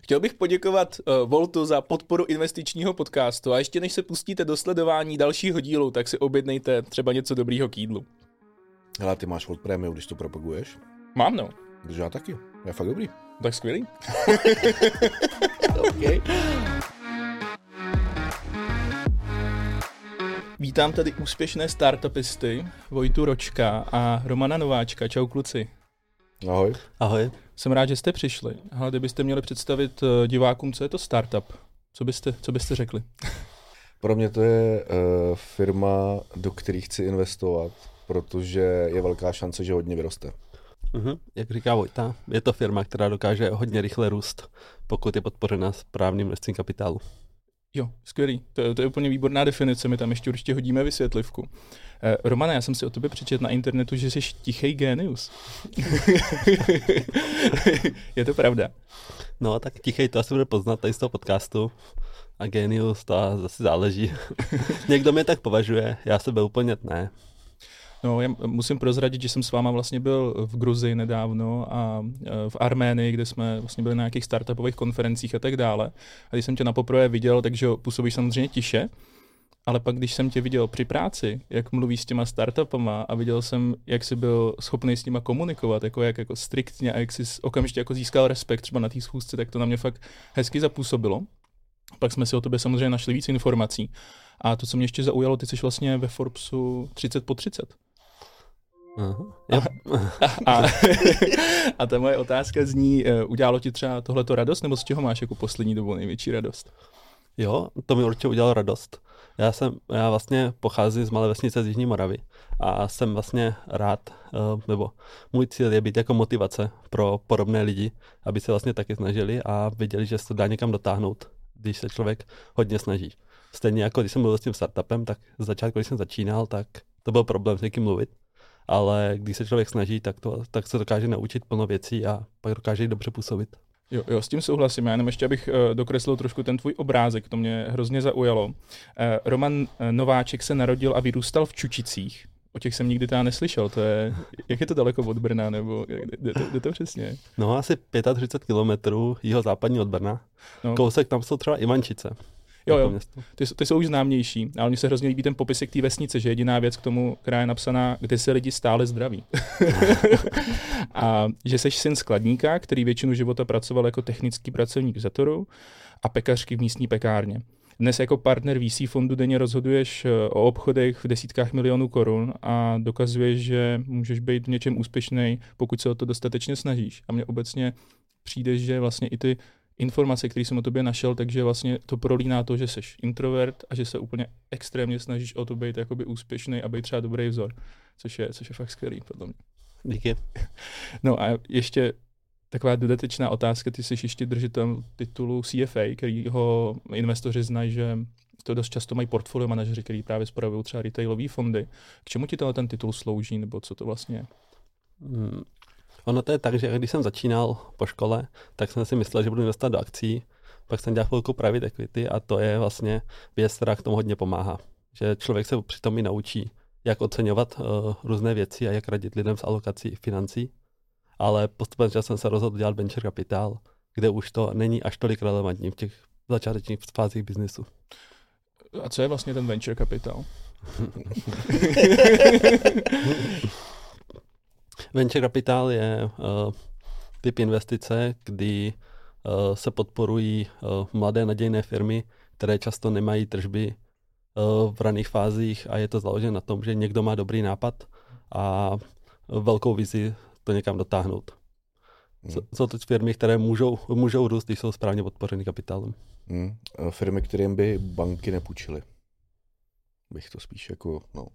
Chtěl bych poděkovat uh, Voltu za podporu investičního podcastu a ještě než se pustíte do sledování dalšího dílu, tak si objednejte třeba něco dobrýho k jídlu. Hele, ty máš Volt Premium, když to propaguješ? Mám no. Takže já taky. Je fakt dobrý. Tak skvělý. okay. Vítám tady úspěšné startupisty Vojtu Ročka a Romana Nováčka. Čau kluci. Ahoj. Ahoj. Jsem rád, že jste přišli. Ale kdybyste měli představit eh, divákům, co je to startup, co byste, co byste řekli? Pro mě to je uh, firma, do které chci investovat, protože je velká šance, že hodně vyroste. Uh-huh. Jak říká Vojta, je to firma, která dokáže hodně rychle růst, pokud je podpořena správným množstvím kapitálu. Jo, skvělý. To, to je úplně výborná definice, my tam ještě určitě hodíme vysvětlivku. Eh, Romane, já jsem si o tobě přečet na internetu, že jsi tichý genius. je to pravda? No, tak tichý to asi bude poznat tady z toho podcastu. A genius to zase záleží. Někdo mě tak považuje, já sebe úplně ne. No, já musím prozradit, že jsem s váma vlastně byl v Gruzii nedávno a e, v Arménii, kde jsme vlastně byli na nějakých startupových konferencích a tak dále. A když jsem tě na poprvé viděl, takže působíš samozřejmě tiše, ale pak, když jsem tě viděl při práci, jak mluvíš s těma startupama a viděl jsem, jak jsi byl schopný s nima komunikovat, jako jak jako striktně a jak jsi okamžitě jako získal respekt třeba na té schůzce, tak to na mě fakt hezky zapůsobilo. Pak jsme si o tobě samozřejmě našli víc informací. A to, co mě ještě zaujalo, ty jsi vlastně ve Forbesu 30 po 30. Uh-huh. A, a, a ta moje otázka zní, eh, udělalo ti třeba tohleto radost, nebo z čeho máš jako poslední dobu největší radost? Jo, to mi určitě udělalo radost. Já jsem, já vlastně pocházím z malé vesnice z Jižní Moravy a jsem vlastně rád, eh, nebo můj cíl je být jako motivace pro podobné lidi, aby se vlastně taky snažili a viděli, že se to dá někam dotáhnout, když se člověk hodně snaží. Stejně jako když jsem mluvil s tím startupem, tak z začátku, když jsem začínal, tak to byl problém s někým mluvit ale když se člověk snaží, tak, to, tak se dokáže naučit plno věcí a pak dokáže dobře působit. Jo, jo, s tím souhlasím. Já jenom ještě, abych uh, dokreslil trošku ten tvůj obrázek, to mě hrozně zaujalo. Uh, Roman uh, Nováček se narodil a vyrůstal v Čučicích. O těch jsem nikdy teda neslyšel. To je, jak je to daleko od Brna, nebo kde to, kde to přesně? No, asi 35 kilometrů západní od Brna. No. Kousek tam jsou třeba Ivančice. Jo, jo, ty, ty jsou už známější, ale mně se hrozně líbí ten popisek té vesnice, že jediná věc k tomu, která je napsaná, kde se lidi stále zdraví. a že seš syn skladníka, který většinu života pracoval jako technický pracovník v Zatoru a pekařky v místní pekárně. Dnes jako partner VC fondu denně rozhoduješ eh, o obchodech v desítkách milionů korun a dokazuješ, že můžeš být v něčem úspěšný, pokud se o to dostatečně snažíš. A mně obecně přijde, že vlastně i ty informace, které jsem o tobě našel, takže vlastně to prolíná to, že jsi introvert a že se úplně extrémně snažíš o to být jakoby úspěšný a být třeba dobrý vzor, což je, což je fakt skvělý podle mě. Díky. No a ještě taková dodatečná otázka, ty jsi ještě držitel titulu CFA, který ho investoři znají, že to dost často mají portfolio manažeři, který právě spravují třeba retailové fondy. K čemu ti ten titul slouží, nebo co to vlastně je? Ono to je tak, že když jsem začínal po škole, tak jsem si myslel, že budu investovat do akcí, pak jsem dělal chvilku private equity a to je vlastně věc, která k tomu hodně pomáhá. Že člověk se přitom i naučí, jak oceňovat uh, různé věci a jak radit lidem s alokací financí. Ale postupem jsem se rozhodl dělat venture kapitál, kde už to není až tolik relevantní v těch začátečních fázích biznesu. A co je vlastně ten venture kapitál? Venture capital je uh, typ investice, kdy uh, se podporují uh, mladé nadějné firmy, které často nemají tržby uh, v raných fázích a je to založené na tom, že někdo má dobrý nápad a velkou vizi to někam dotáhnout. Hmm. Jsou to firmy, které můžou, můžou růst, když jsou správně podpořeny kapitálem. Hmm. Firmy, kterým by banky nepůjčily. Bych to spíš jako, no,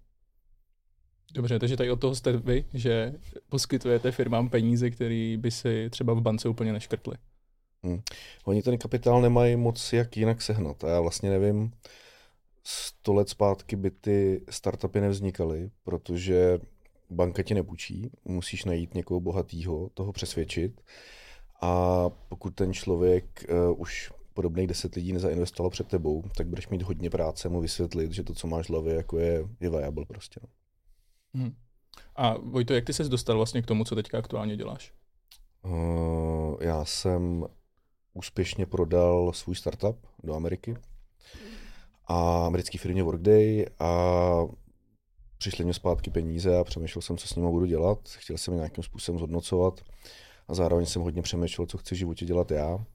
Dobře, takže tady od toho jste vy, že poskytujete firmám peníze, které by si třeba v bance úplně neškrtly. Hmm. Oni ten kapitál nemají moc jak jinak sehnat. A já vlastně nevím, sto let zpátky by ty startupy nevznikaly, protože banka ti nepůjčí, musíš najít někoho bohatého, toho přesvědčit. A pokud ten člověk uh, už podobných deset lidí nezainvestoval před tebou, tak budeš mít hodně práce mu vysvětlit, že to, co máš v hlavě, jako je, je viable prostě. No. Hmm. A Vojto, jak ty ses dostal vlastně k tomu, co teďka aktuálně děláš? Uh, já jsem úspěšně prodal svůj startup do Ameriky a americký firmě Workday a přišly mě zpátky peníze a přemýšlel jsem, co s nimi budu dělat. Chtěl jsem je nějakým způsobem zhodnocovat a zároveň jsem hodně přemýšlel, co chci v životě dělat já.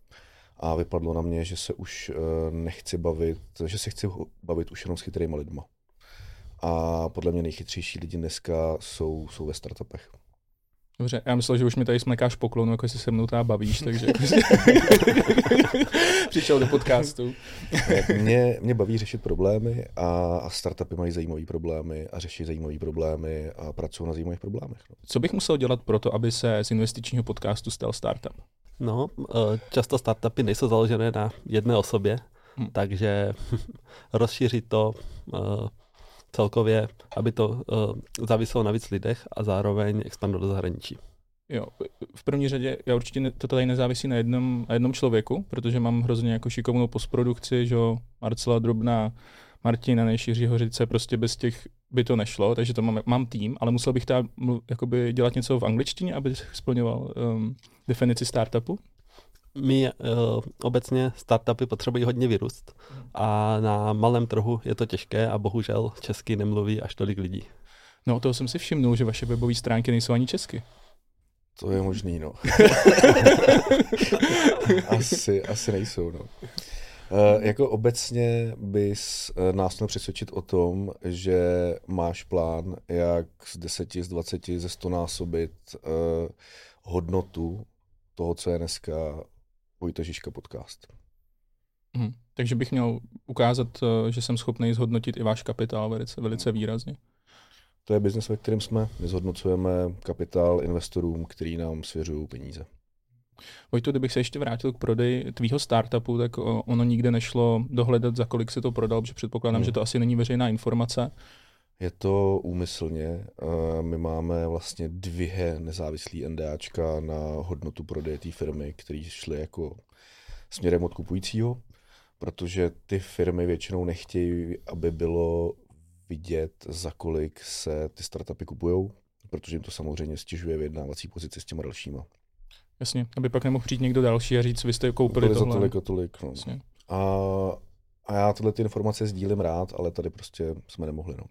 A vypadlo na mě, že se už eh, nechci bavit, že se chci bavit už jenom s chytrýma lidma. A podle mě nejchytřejší lidi dneska jsou, jsou ve startupech. Dobře, já myslel, že už mi tady smekáš poklonu, jako si se mnou tady bavíš, takže jako přišel do podcastu. mě, mě baví řešit problémy a, a startupy mají zajímavé problémy a řeší zajímavé problémy a pracují na zajímavých problémech. No. Co bych musel dělat pro to, aby se z investičního podcastu stal startup? No, eh, často startupy nejsou založené na jedné osobě, hmm. takže rozšířit to eh, celkově, aby to uh, záviselo na víc lidech a zároveň expandovat do zahraničí. Jo, v první řadě já určitě to tady nezávisí na jednom, na jednom člověku, protože mám hrozně jako šikovnou postprodukci, že jo, Marcela Drobná, Martina Nejšíří Hořice, prostě bez těch by to nešlo, takže to mám, mám tým, ale musel bych tam jakoby dělat něco v angličtině, aby splňoval um, definici startupu my uh, obecně startupy potřebují hodně vyrůst a na malém trhu je to těžké a bohužel česky nemluví až tolik lidí. No, toho jsem si všimnul, že vaše webové stránky nejsou ani česky. To je možný, no. asi, asi nejsou, no. Uh, jako obecně bys uh, nás měl přesvědčit o tom, že máš plán, jak z 10, z 20, ze 100 násobit uh, hodnotu toho, co je dneska Vojta Žižka podcast. Hmm. Takže bych měl ukázat, eh, že jsem schopný zhodnotit i váš kapitál velice, velice výrazně. To je biznes, ve kterém jsme. My zhodnocujeme kapitál investorům, který nám svěřují peníze. Vojto, kdybych se ještě vrátil k prodeji tvýho startupu, tak ono nikde nešlo dohledat, za kolik se to prodal, protože předpokládám, hmm. že to asi není veřejná informace. Je to úmyslně. Eh, my máme vlastně dvě nezávislé NDAčka na hodnotu prodeje té firmy, které šly jako směrem od kupujícího, protože ty firmy většinou nechtějí, aby bylo vidět, za kolik se ty startupy kupují, protože jim to samozřejmě stěžuje vyjednávací pozici s těma dalšíma. Jasně, aby pak nemohl přijít někdo další a říct, vy jste koupili tohle. za tolik a tolik. No. Jasně. A, a já tyhle ty informace sdílím rád, ale tady prostě jsme nemohli. No.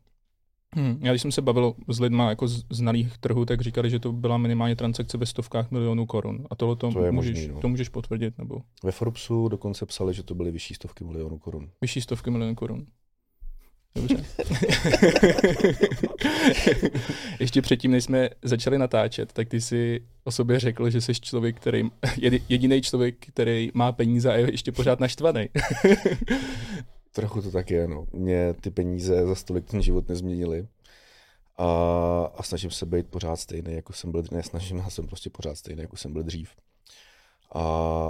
Hmm, já když jsem se bavil s lidmi jako z znalých trhů, tak říkali, že to byla minimálně transakce ve stovkách milionů korun. A tohle to, to, můžeš, možný, no. to můžeš potvrdit? Nebo? Ve Forbesu dokonce psali, že to byly vyšší stovky milionů korun. Vyšší stovky milionů korun. Dobře. Ještě předtím, než jsme začali natáčet, tak ty si o sobě řekl, že jsi člověk, který, jediný člověk, který má peníze a je ještě pořád naštvaný. Trochu to tak je, no. Mě ty peníze za stolik ten život nezměnily. A, a snažím se být pořád stejný, jako jsem byl, ne, snažím, já jsem prostě pořád stejný, jako jsem byl dřív. A,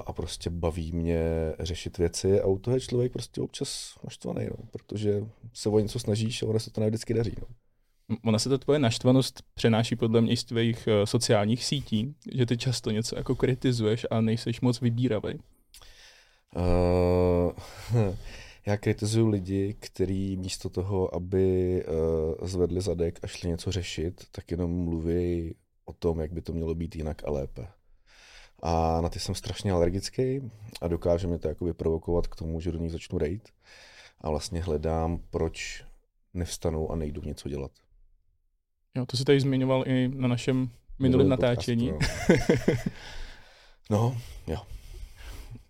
a prostě baví mě řešit věci a u toho je člověk prostě občas naštvaný, no, protože se o něco snažíš a ono se to nevždycky daří. No. Ona se to tvoje naštvanost přenáší podle mě i z tvých uh, sociálních sítí, že ty často něco jako kritizuješ a nejseš moc vybíravý. Uh, já kritizuju lidi, kteří místo toho, aby uh, zvedli zadek a šli něco řešit, tak jenom mluví o tom, jak by to mělo být jinak a lépe. A na ty jsem strašně alergický a dokáže mě to jako vyprovokovat k tomu, že do nich začnu rejt. A vlastně hledám, proč nevstanou a nejdu něco dělat. Jo, to si tady zmiňoval i na našem minulém natáčení. Podcast, no. no, jo.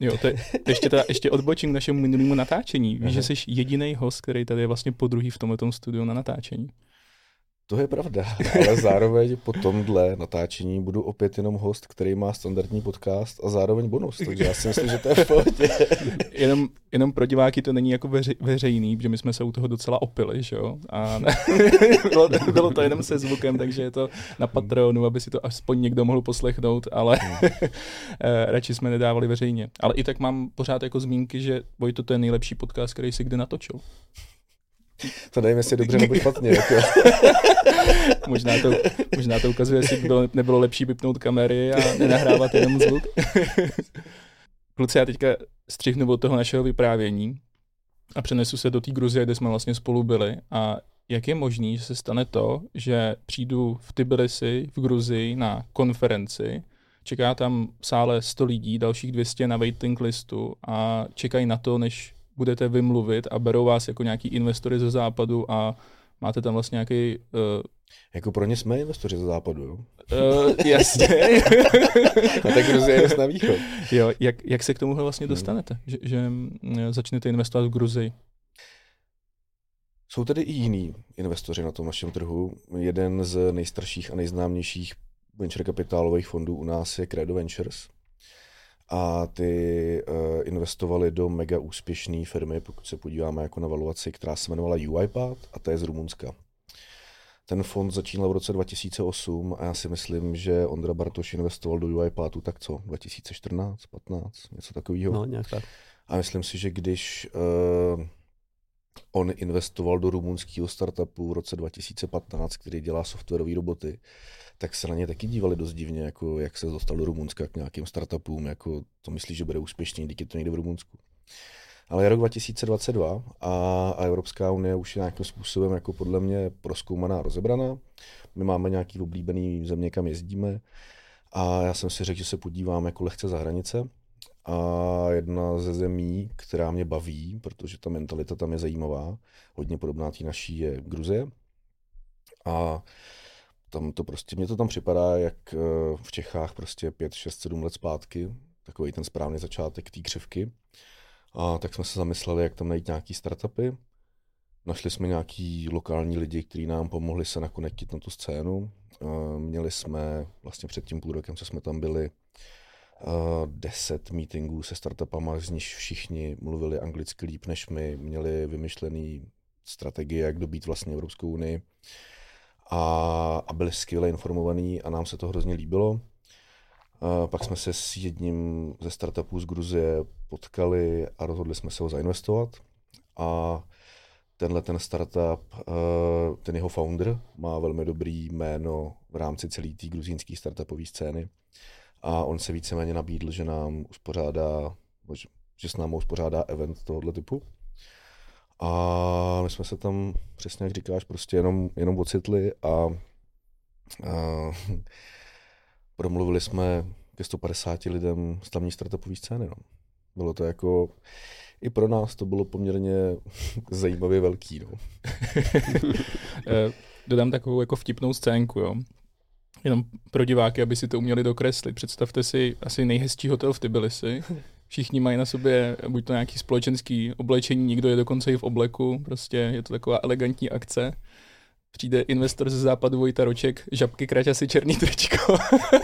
Jo, to je, ještě, teda, ještě odbočím k našemu minulému natáčení. Víš, Aha. že jsi jediný host, který tady je vlastně po druhý v tomto studiu na natáčení. To je pravda, ale zároveň po tomhle natáčení budu opět jenom host, který má standardní podcast a zároveň bonus, takže já si myslím, že to je v pohodě. jenom, jenom pro diváky to není jako veři, veřejný, protože my jsme se u toho docela opili, že jo? A bylo, bylo to jenom se zvukem, takže je to na Patreonu, aby si to aspoň někdo mohl poslechnout, ale hmm. eh, radši jsme nedávali veřejně. Ale i tak mám pořád jako zmínky, že Vojto to je nejlepší podcast, který si kdy natočil. To nevím, jestli dobře nebo špatně. Jako. možná, to, možná to ukazuje, jestli by bylo, nebylo lepší vypnout kamery a nenahrávat jenom zvuk. Kluci, já teďka střihnu od toho našeho vyprávění a přenesu se do té Gruzie, kde jsme vlastně spolu byli. A jak je možné, že se stane to, že přijdu v Tbilisi v Gruzii na konferenci, čeká tam v sále 100 lidí, dalších 200 na waiting listu a čekají na to, než budete vymluvit a berou vás jako nějaký investory ze západu a máte tam vlastně nějaký... Uh, jako pro ně jsme investoři ze západu, jo? Uh, jasně. a tak Gruzie je na východ. Jo, jak, jak se k tomu vlastně hmm. dostanete, že, že mm, začnete investovat v Gruzii? Jsou tady i jiní investoři na tom našem trhu. Jeden z nejstarších a nejznámějších venture kapitálových fondů u nás je Credo Ventures. A ty uh, investovali do mega úspěšné firmy, pokud se podíváme jako na valuaci, která se jmenovala UiPath a to je z Rumunska. Ten fond začínal v roce 2008 a já si myslím, že Ondra Bartoš investoval do UiPathu tak co, 2014, 15, něco takového. No, nějak tak. A myslím si, že když uh, on investoval do rumunského startupu v roce 2015, který dělá softwarové roboty, tak se na ně taky dívali dost divně, jako jak se dostal do Rumunska k nějakým startupům, jako to myslí, že bude úspěšný, díky to někde v Rumunsku. Ale je rok 2022 a, a Evropská unie už je nějakým způsobem jako podle mě proskoumaná, rozebraná. My máme nějaký oblíbený země, kam jezdíme a já jsem si řekl, že se podívám jako lehce za hranice. A jedna ze zemí, která mě baví, protože ta mentalita tam je zajímavá, hodně podobná té naší, je Gruzie. A tam to prostě, mně to tam připadá, jak eh, v Čechách prostě 5, 6, 7 let zpátky, takový ten správný začátek té křivky. A tak jsme se zamysleli, jak tam najít nějaký startupy. Našli jsme nějaký lokální lidi, kteří nám pomohli se nakonektit na tu scénu. Měli jsme, vlastně před tím půl rokem, co jsme tam byli, deset meetingů se startupama, z nich všichni mluvili anglicky líp než my, měli vymyšlený strategie, jak dobít vlastně Evropskou unii a, a byli skvěle informovaní a nám se to hrozně líbilo. A pak jsme se s jedním ze startupů z Gruzie potkali a rozhodli jsme se ho zainvestovat. A tenhle ten startup, eh, ten jeho founder má velmi dobrý jméno v rámci celé té gruzínské startupové scény. A on se víceméně nabídl, že nám uspořádá, že s námi uspořádá event tohoto typu. A my jsme se tam, přesně jak říkáš, prostě jenom, jenom ocitli a, a promluvili jsme ke 150 lidem z tamní startupové scény. No. Bylo to jako, i pro nás to bylo poměrně zajímavě velký. No. Eh, dodám takovou jako vtipnou scénku, jo. Jenom pro diváky, aby si to uměli dokreslit. Představte si asi nejhezčí hotel v Tbilisi. Všichni mají na sobě buď to nějaký společenský oblečení, někdo je dokonce i v obleku, prostě je to taková elegantní akce přijde investor ze západu Vojta Roček, žabky, kraťasy, černý tričko.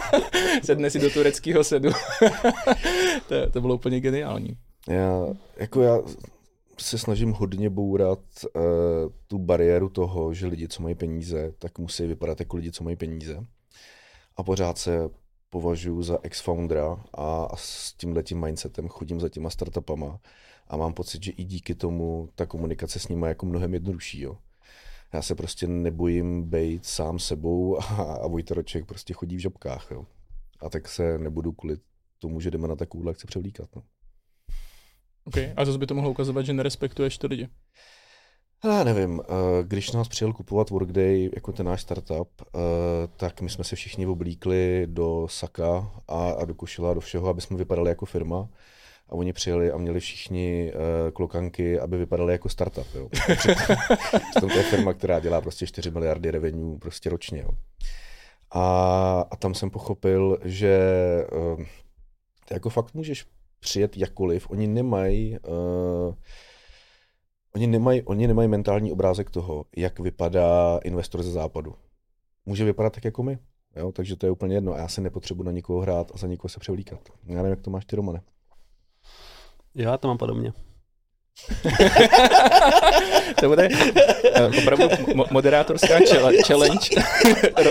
Sedne si do tureckého sedu. to, to bylo úplně geniální. Já, jako já se snažím hodně bourat uh, tu bariéru toho, že lidi, co mají peníze, tak musí vypadat jako lidi, co mají peníze. A pořád se považuji za ex-foundera a, s tímhletím mindsetem chodím za těma startupama a mám pocit, že i díky tomu ta komunikace s nimi je jako mnohem jednodušší. Jo já se prostě nebojím být sám sebou a, a Vojtaroček prostě chodí v žabkách, jo. A tak se nebudu kvůli tomu, že jdeme na takovou akci převlíkat, no. OK, a zase by to mohlo ukazovat, že nerespektuješ ty lidi. Já nevím, eh, když nás přijel kupovat Workday jako ten náš startup, eh, tak my jsme se všichni oblíkli do saka a, a do košila, do všeho, aby jsme vypadali jako firma a oni přijeli a měli všichni uh, klokanky, aby vypadali jako startup. Jo. Přitom to je firma, která dělá prostě 4 miliardy revenue prostě ročně. Jo. A, a tam jsem pochopil, že uh, jako fakt můžeš přijet jakkoliv, oni nemají uh, oni nemají, oni nemají mentální obrázek toho, jak vypadá investor ze západu. Může vypadat tak jako my. Jo, takže to je úplně jedno. A já se nepotřebuji na nikoho hrát a za nikoho se převlíkat. Já nevím, jak to máš ty, Romane. Jo, já to mám podobně. to bude uh, opravdu mo- moderátorská challenge.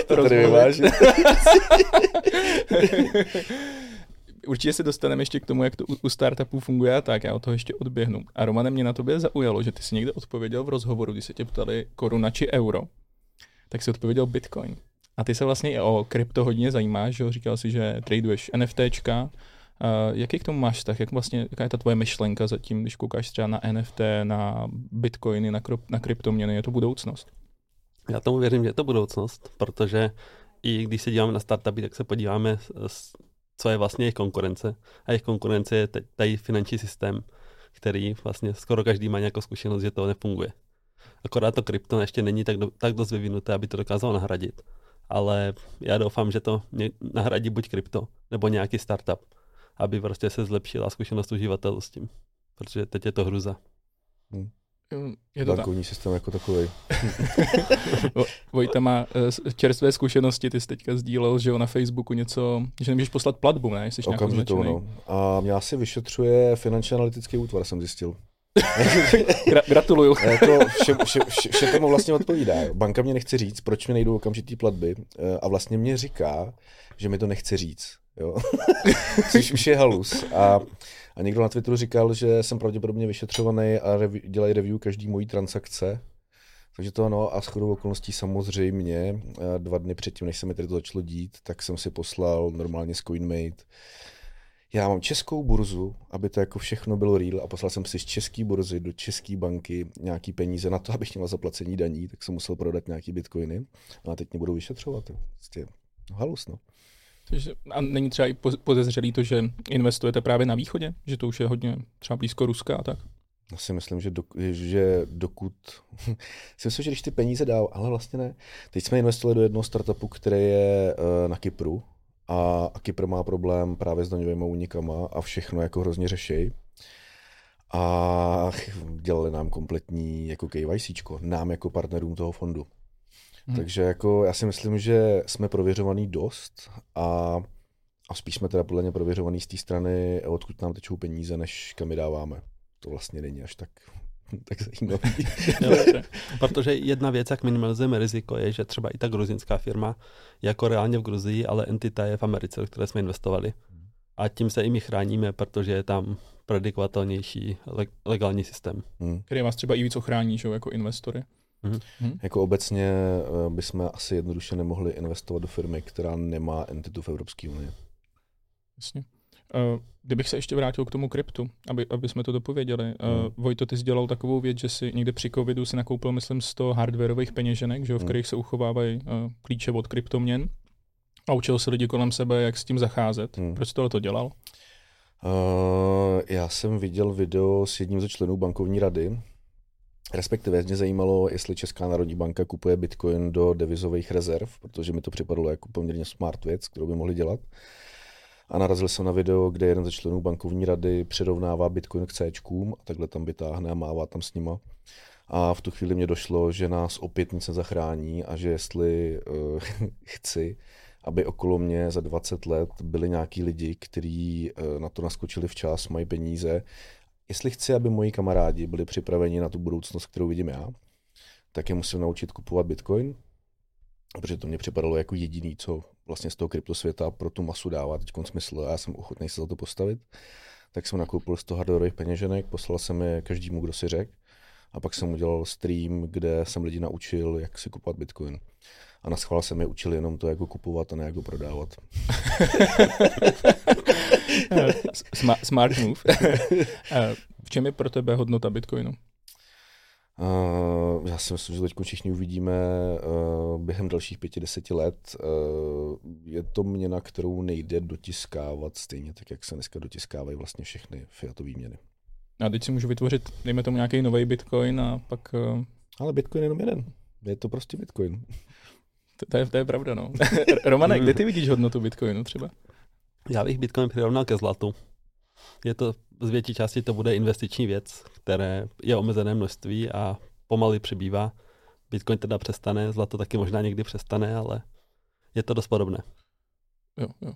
Ro- tady Určitě se dostaneme ještě k tomu, jak to u, u startupů funguje a tak, já o toho ještě odběhnu. A Romane, mě na tobě zaujalo, že ty si někde odpověděl v rozhovoru, když se tě ptali koruna či euro, tak si odpověděl Bitcoin. A ty se vlastně i o krypto hodně zajímáš, že říkal si, že traduješ NFTčka, Uh, jaký k tomu máš vztah? Jak vlastně, jaká je ta tvoje myšlenka zatím, když koukáš třeba na NFT, na bitcoiny, na, kryp, na kryptoměny? Je to budoucnost? Já tomu věřím, že je to budoucnost, protože i když se díváme na startupy, tak se podíváme co je vlastně jejich konkurence. A jejich konkurence je tady finanční systém, který vlastně skoro každý má nějakou zkušenost, že to nefunguje. Akorát to krypto ještě není tak, do, tak dost vyvinuté, aby to dokázalo nahradit. Ale já doufám, že to nahradí buď krypto, nebo nějaký startup, aby prostě se zlepšila zkušenost uživatelů s tím. Protože teď je to hruza. Hmm. Je to Bankovní tak. systém jako takový. Vojta má uh, čerstvé zkušenosti, ty jsi teďka sdílel, že jo, na Facebooku něco, že nemůžeš poslat platbu, ne? Jsi Okamžitě, no. A mě asi vyšetřuje finanční analytický útvar, jsem zjistil. Gra- gratuluju. jako vše, vše, vše, vše tomu vlastně odpovídá. Banka mě nechce říct, proč mi nejdou okamžitý platby eh, a vlastně mě říká, že mi to nechce říct. Jo? Což už je halus. A, a někdo na Twitteru říkal, že jsem pravděpodobně vyšetřovaný a rev, dělají review každý mojí transakce. Takže to ano, a shodou okolností samozřejmě dva dny předtím, než se mi tady to začalo dít, tak jsem si poslal normálně z CoinMate já mám českou burzu, aby to jako všechno bylo real a poslal jsem si z české burzy do české banky nějaký peníze na to, abych měl zaplacení daní, tak jsem musel prodat nějaký bitcoiny a teď mě budou vyšetřovat. Prostě halus, no. A není třeba i podezřelý to, že investujete právě na východě? Že to už je hodně třeba blízko Ruska a tak? Já si myslím, že, dok, že dokud... si myslím, že když ty peníze dál, ale vlastně ne. Teď jsme investovali do jednoho startupu, který je uh, na Kypru, a, a Kypr má problém právě s daňovými únikama a všechno jako hrozně řeší. A dělali nám kompletní jako KYC, nám jako partnerům toho fondu. Hmm. Takže jako já si myslím, že jsme prověřovaný dost a, a spíš jsme teda podle mě prověřovaný z té strany, odkud nám tečou peníze, než kam je dáváme. To vlastně není až tak tak zajímavý. Protože jedna věc, jak minimalizujeme riziko, je, že třeba i ta gruzinská firma je jako reálně v Gruzii, ale entita je v Americe, do které jsme investovali. A tím se i my chráníme, protože je tam predikovatelnější legální systém. Hmm. Který vás třeba i víc ochrání, že, jako investory. Hmm. Hmm. Jako obecně eh, bychom asi jednoduše nemohli investovat do firmy, která nemá entitu v Evropské unii. Jasně. Uh, kdybych se ještě vrátil k tomu kryptu, aby, aby jsme to dopověděli. Uh, hmm. Vojto, ty jsi dělal takovou věc, že si někde při covidu si nakoupil, myslím, 100 hardwareových peněženek, že jo, v hmm. kterých se uchovávají uh, klíče od kryptoměn a učil se lidi kolem sebe, jak s tím zacházet. Hmm. Proč tohle to dělal? Uh, já jsem viděl video s jedním ze členů bankovní rady, Respektive mě zajímalo, jestli Česká národní banka kupuje bitcoin do devizových rezerv, protože mi to připadalo jako poměrně smart věc, kterou by mohli dělat a narazil jsem na video, kde jeden ze členů bankovní rady přirovnává Bitcoin k C a takhle tam vytáhne a mává tam s nima. A v tu chvíli mě došlo, že nás opět nic nezachrání a že jestli uh, chci, aby okolo mě za 20 let byli nějaký lidi, kteří uh, na to naskočili včas, mají peníze, jestli chci, aby moji kamarádi byli připraveni na tu budoucnost, kterou vidím já, tak je musím naučit kupovat Bitcoin, protože to mě připadalo jako jediný, co vlastně z toho kryptosvěta pro tu masu dává teď smysl a já jsem ochotný se za to postavit. Tak jsem nakoupil 100 hardwareových peněženek, poslal jsem je každému, kdo si řekl. A pak jsem udělal stream, kde jsem lidi naučil, jak si kupovat Bitcoin. A na schvál jsem je učil jenom to, jak ho kupovat a ne jak ho prodávat. smart move. v čem je pro tebe hodnota Bitcoinu? Uh, já si myslím, že teď všichni uvidíme uh, během dalších pěti, deseti let. Uh, je to měna, kterou nejde dotiskávat stejně tak, jak se dneska dotiskávají vlastně všechny fiatové měny. A teď si můžu vytvořit, dejme tomu nějaký nový bitcoin a pak... Uh... Ale bitcoin je jenom jeden. Je to prostě bitcoin. To, to, je, to je pravda, no. Romane, kde ty vidíš hodnotu bitcoinu třeba? Já bych bitcoin přirovnal ke zlatu. Je to z větší části to bude investiční věc, které je omezené množství a pomaly přibývá. Bitcoin teda přestane, zlato taky možná někdy přestane, ale je to dost podobné. Jo, jo.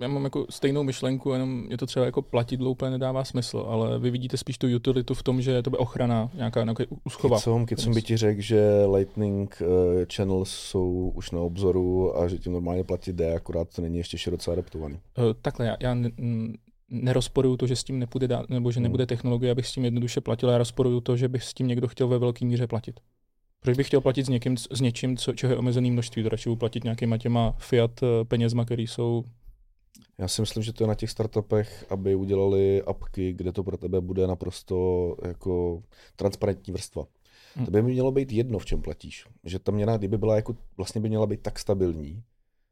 Já mám jako stejnou myšlenku, jenom je to třeba jako platidlo úplně nedává smysl, ale vy vidíte spíš tu utilitu v tom, že to by ochrana, nějaká, nějaká uschova. Kicom, kicom by ti řekl, že Lightning uh, channels jsou už na obzoru a že tím normálně platit jde, akorát to není ještě široce adaptovaný. Uh, takhle, já, já nerozporuju to, že s tím nepůjde dát, nebo že hmm. nebude technologie, abych s tím jednoduše platil, já rozporuju to, že bych s tím někdo chtěl ve velké míře platit. Proč bych chtěl platit s, někým, s něčím, co, čeho je omezený množství, to radši platit nějakýma těma fiat eh, penězma, které jsou já si myslím, že to je na těch startupech, aby udělali apky, kde to pro tebe bude naprosto jako transparentní vrstva. Hmm. To by mělo být jedno, v čem platíš. Že ta měna, kdyby byla jako, vlastně by měla být tak stabilní,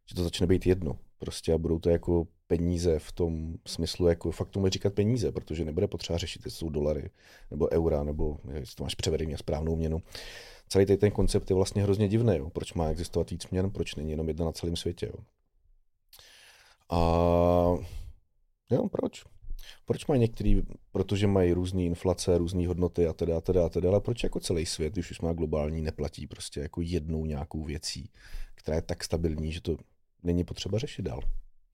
že to začne být jedno. Prostě a budou to jako peníze v tom smyslu, jako fakt tomu říkat peníze, protože nebude potřeba řešit, jestli jsou dolary, nebo eura, nebo jestli to máš převedení a správnou měnu. Celý ten koncept je vlastně hrozně divný. Jo. Proč má existovat víc měn, proč není jenom jedna na celém světě. Jo. A jo, proč? Proč mají některý, protože mají různé inflace, různé hodnoty a teda, a teda, a teda, ale proč jako celý svět, když už má globální, neplatí prostě jako jednou nějakou věcí, která je tak stabilní, že to není potřeba řešit dál.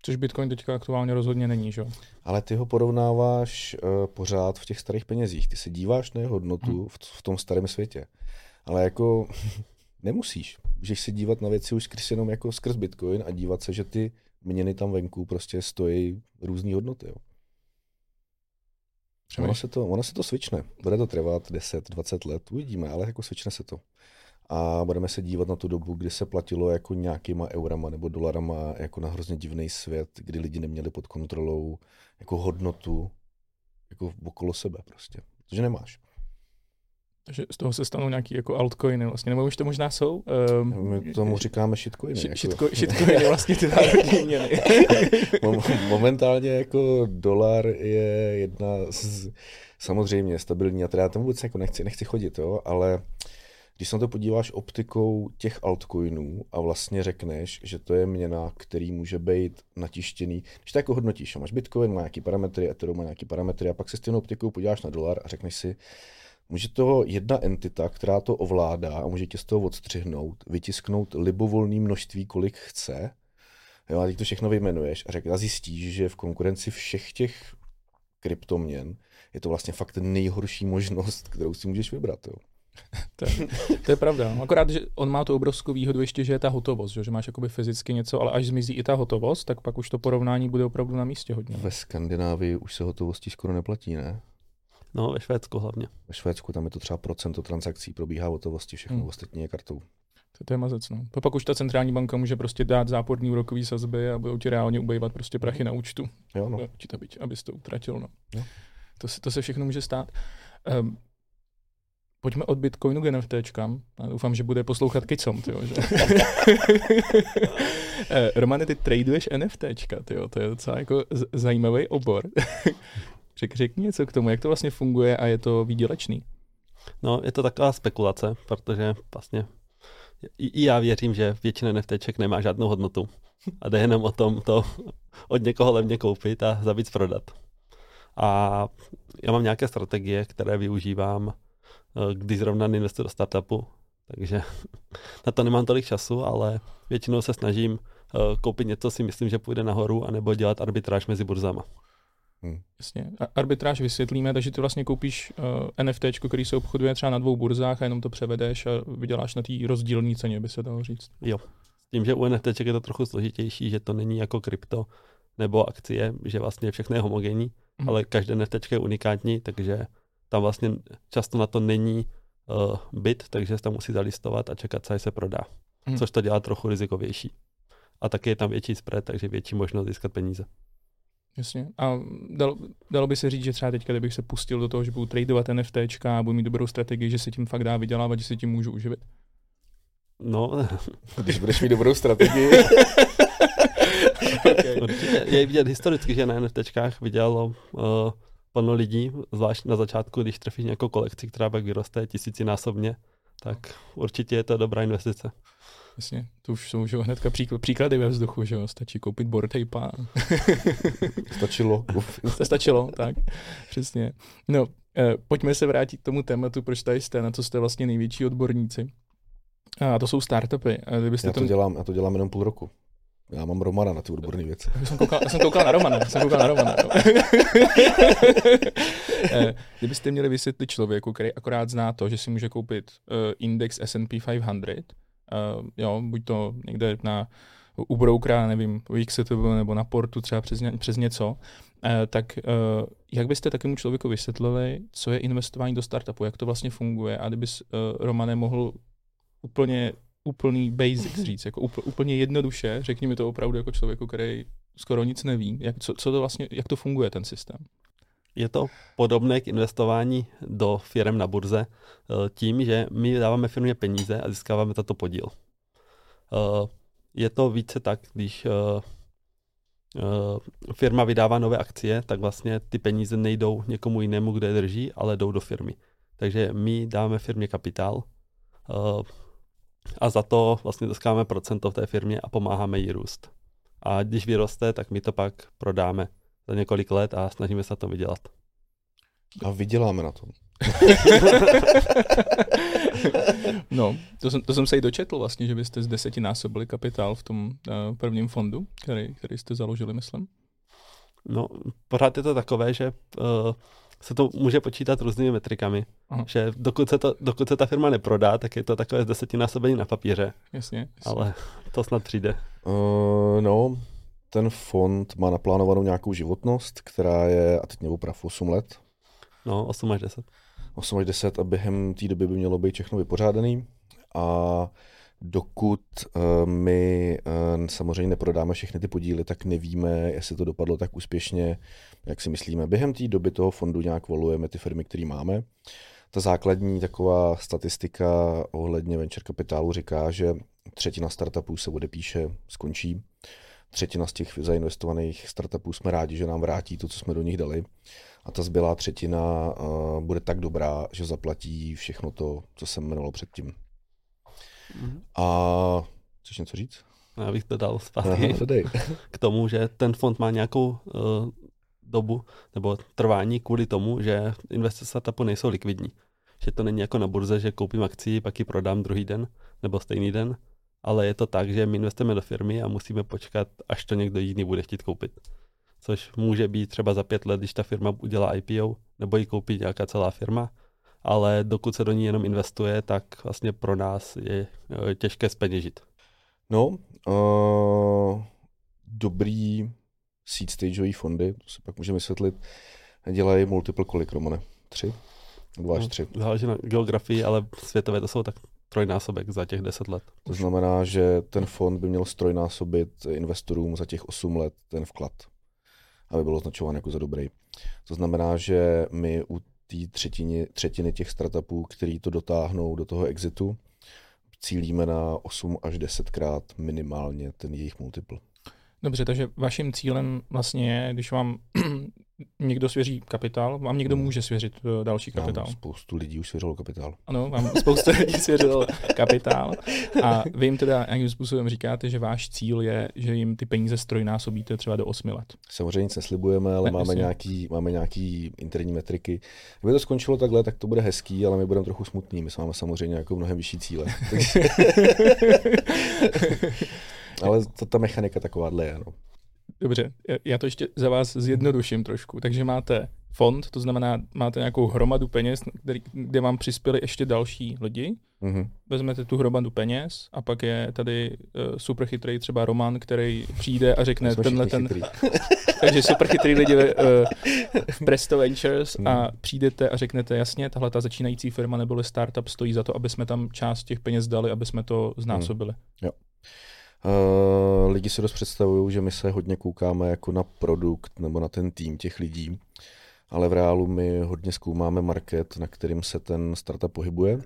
Což Bitcoin teďka aktuálně rozhodně není, že? Ale ty ho porovnáváš uh, pořád v těch starých penězích. Ty se díváš na jeho hodnotu hmm. v, v tom starém světě. Ale jako nemusíš. Můžeš se dívat na věci už skrz jenom jako skrz Bitcoin a dívat se, že ty měny tam venku prostě stojí různé hodnoty. Jo. Ono se, to, ono se to svične. Bude to trvat 10-20 let, uvidíme, ale jako svične se to. A budeme se dívat na tu dobu, kdy se platilo jako nějakýma eurama nebo dolarama jako na hrozně divný svět, kdy lidi neměli pod kontrolou jako hodnotu jako okolo sebe prostě. Protože nemáš. Takže z toho se stanou nějaký jako altcoiny vlastně, nebo už to možná jsou? Um, My tomu říkáme shitcoiny. Sh- jako. shitco, shitcoiny, vlastně ty národní měny. Momentálně jako dolar je jedna z, samozřejmě stabilní a teda já tam vůbec jako nechci, nechci chodit, jo, ale když se na to podíváš optikou těch altcoinů a vlastně řekneš, že to je měna, který může být natištěný, když to jako hodnotíš, máš Bitcoin, má nějaký parametry, Ethereum má nějaký parametry a pak se s tím optikou podíváš na dolar a řekneš si, Může toho jedna entita, která to ovládá a může tě z toho odstřihnout, vytisknout libovolné množství, kolik chce, jo, a teď to všechno vyjmenuješ a, řek, a zjistíš, že v konkurenci všech těch kryptoměn je to vlastně fakt nejhorší možnost, kterou si můžeš vybrat. Jo. to, je, to je pravda. Akorát, že on má tu obrovskou výhodu ještě, že je ta hotovost, že, že máš jakoby fyzicky něco, ale až zmizí i ta hotovost, tak pak už to porovnání bude opravdu na místě hodně. Ve Skandinávii už se hotovosti skoro neplatí, ne? No, ve Švédsku hlavně. Ve Švédsku tam je to třeba procento transakcí, probíhá hotovosti, všechno hmm. ostatní je kartou. To je mazec, no. Pak už ta centrální banka může prostě dát záporný úrokový sazby a budou ti reálně ubejvat prostě prachy na účtu. Jo, no. to byť, abys to utratil, no. Jo. To, se, to se všechno může stát. Um, pojďme od Bitcoinu k NFTčkám. Já doufám, že bude poslouchat Kicom, tyjo, že? Eh, Romane, ty traduješ NFTčka, tyjo, to je docela jako z- zajímavý obor. Řek, řekni něco k tomu, jak to vlastně funguje a je to výdělečný. No, je to taková spekulace, protože vlastně i já věřím, že většina NFTček nemá žádnou hodnotu. A jde jenom o tom to od někoho levně koupit a za víc prodat. A já mám nějaké strategie, které využívám, eh, když zrovna investuji do startupu, takže na to nemám tolik času, ale většinou se snažím eh, koupit něco, si myslím, že půjde nahoru, anebo dělat arbitráž mezi burzama. Hmm. Jasně. Arbitráž vysvětlíme, takže ty vlastně koupíš uh, eh, NFT, který se obchoduje třeba na dvou burzách a jenom to převedeš a vyděláš na té rozdílní ceně, by se dalo říct. Jo. S tím, že u NFT je to trochu složitější, že to není jako krypto nebo akcie, že vlastně všechno je homogenní, hmm. ale každé NFT je unikátní, takže tam vlastně často na to není uh, byt, takže se tam musí zalistovat a čekat, co se prodá. Hmm. Což to dělá trochu rizikovější. A taky je tam větší spread, takže větší možnost získat peníze. Jasně. A dalo, dalo by se říct, že třeba teďka, kdybych se pustil do toho, že budu tradovat NFT a budu mít dobrou strategii, že se tím fakt dá vydělávat, že se tím můžu uživit? No, když budeš mít dobrou strategii. okay. Je vidět historicky, že na NFTčkách vydělalo uh, plno lidí, zvlášť na začátku, když trefíš nějakou kolekci, která pak vyroste tisícinásobně, tak určitě je to dobrá investice. Jasně, to už jsou že hnedka příklady, příklady ve vzduchu, že jo, stačí koupit board tape Stačilo. Stačilo, tak, přesně. No, eh, pojďme se vrátit k tomu tématu, proč tady jste, na co jste vlastně největší odborníci. A to jsou startupy. A já, to tom... dělám, já to dělám jenom půl roku. Já mám Romana na ty odborné věci. Já jsem koukal, já jsem koukal na Romana. Já jsem koukal na Romana. Eh, kdybyste měli vysvětlit člověku, který akorát zná to, že si může koupit uh, index S&P 500, Uh, jo, buď to někde na u broukra, nevím, u Xetu nebo na portu třeba přes, ně, přes něco, uh, tak uh, jak byste takému člověku vysvětlili, co je investování do startupu, jak to vlastně funguje a kdybys uh, Romane mohl úplně úplný basics říct, jako úpl, úplně jednoduše, řekni mi to opravdu jako člověku, který skoro nic neví, jak, co, co to vlastně, jak to funguje ten systém. Je to podobné k investování do firm na burze eh, tím, že my dáváme firmě peníze a získáváme tato podíl. Eh, je to více tak, když eh, firma vydává nové akcie, tak vlastně ty peníze nejdou někomu jinému, kde je drží, ale jdou do firmy. Takže my dáme firmě kapitál a za to vlastně dostáváme procento v té firmě a pomáháme jí růst. A když vyroste, tak my to pak prodáme za několik let a snažíme se to vydělat. A vyděláme na tom. no, to jsem, to jsem se i dočetl vlastně, že byste z desetinásobili kapitál v tom uh, prvním fondu, který, který jste založili, myslím. No, pořád je to takové, že uh, se to může počítat různými metrikami. Aha. Že dokud se, to, dokud se ta firma neprodá, tak je to takové desetinásobení na papíře. Jasně, jasně. Ale to snad přijde. Uh, no, ten fond má naplánovanou nějakou životnost, která je, a teď nebo prav 8 let. No, 8 až 10. 8 až 10 a během té doby by mělo být všechno vypořádaný. A dokud uh, my uh, samozřejmě neprodáme všechny ty podíly, tak nevíme, jestli to dopadlo tak úspěšně, jak si myslíme. Během té doby toho fondu nějak volujeme ty firmy, které máme. Ta základní taková statistika ohledně venture kapitálu říká, že třetina startupů se odepíše, skončí. Třetina z těch zainvestovaných startupů jsme rádi, že nám vrátí to, co jsme do nich dali. A ta zbylá třetina uh, bude tak dobrá, že zaplatí všechno to, co jsem jmenoval předtím. Mm-hmm. A chceš něco říct? Já bych to dal zpátky k tomu, že ten fond má nějakou uh, dobu nebo trvání kvůli tomu, že investice startupu nejsou likvidní. Že to není jako na burze, že koupím akci, pak ji prodám druhý den nebo stejný den, ale je to tak, že my investujeme do firmy a musíme počkat, až to někdo jiný bude chtít koupit. Což může být třeba za pět let, když ta firma udělá IPO, nebo ji koupí nějaká celá firma, ale dokud se do ní jenom investuje, tak vlastně pro nás je eh, těžké speněžit. No, uh, dobrý seed stageový fondy, to si pak můžeme vysvětlit, dělají multiple kolik, Romane? Tři? Dva až no, tři. Záleží na geografii, ale světové to jsou tak trojnásobek za těch deset let. To znamená, že ten fond by měl strojnásobit investorům za těch osm let ten vklad, aby byl označován jako za dobrý. To znamená, že my u té třetiny, třetiny těch startupů, který to dotáhnou do toho exitu, cílíme na 8 až 10 krát minimálně ten jejich multiple. Dobře, takže vaším cílem vlastně je, když vám někdo svěří kapitál, vám někdo může svěřit uh, další kapitál. Vám spoustu lidí už svěřilo kapitál. Ano, vám spoustu lidí svěřilo kapitál. A vy jim teda nějakým způsobem říkáte, že váš cíl je, že jim ty peníze strojnásobíte třeba do 8 let. Samozřejmě nic neslibujeme, ale ne, máme, nějaký, máme nějaký interní metriky. Kdyby to skončilo takhle, tak to bude hezký, ale my budeme trochu smutní. My máme samozřejmě jako mnohem vyšší cíle. ale to, ta mechanika takováhle je. No. Dobře, já to ještě za vás zjednoduším trošku. Takže máte fond, to znamená, máte nějakou hromadu peněz, který, kde vám přispěli ještě další lidi. Mm-hmm. Vezmete tu hromadu peněz a pak je tady uh, super chytrý třeba Roman, který přijde a řekne tenhle ten... takže super chytrý lidi uh, v Presto Ventures mm. a mhm. přijdete a řeknete jasně, tahle ta začínající firma nebo startup stojí za to, aby jsme tam část těch peněz dali, aby jsme to znásobili. Mm. Jo. Uh, lidi si dost představují, že my se hodně koukáme jako na produkt nebo na ten tým těch lidí, ale v reálu my hodně zkoumáme market, na kterým se ten startup pohybuje.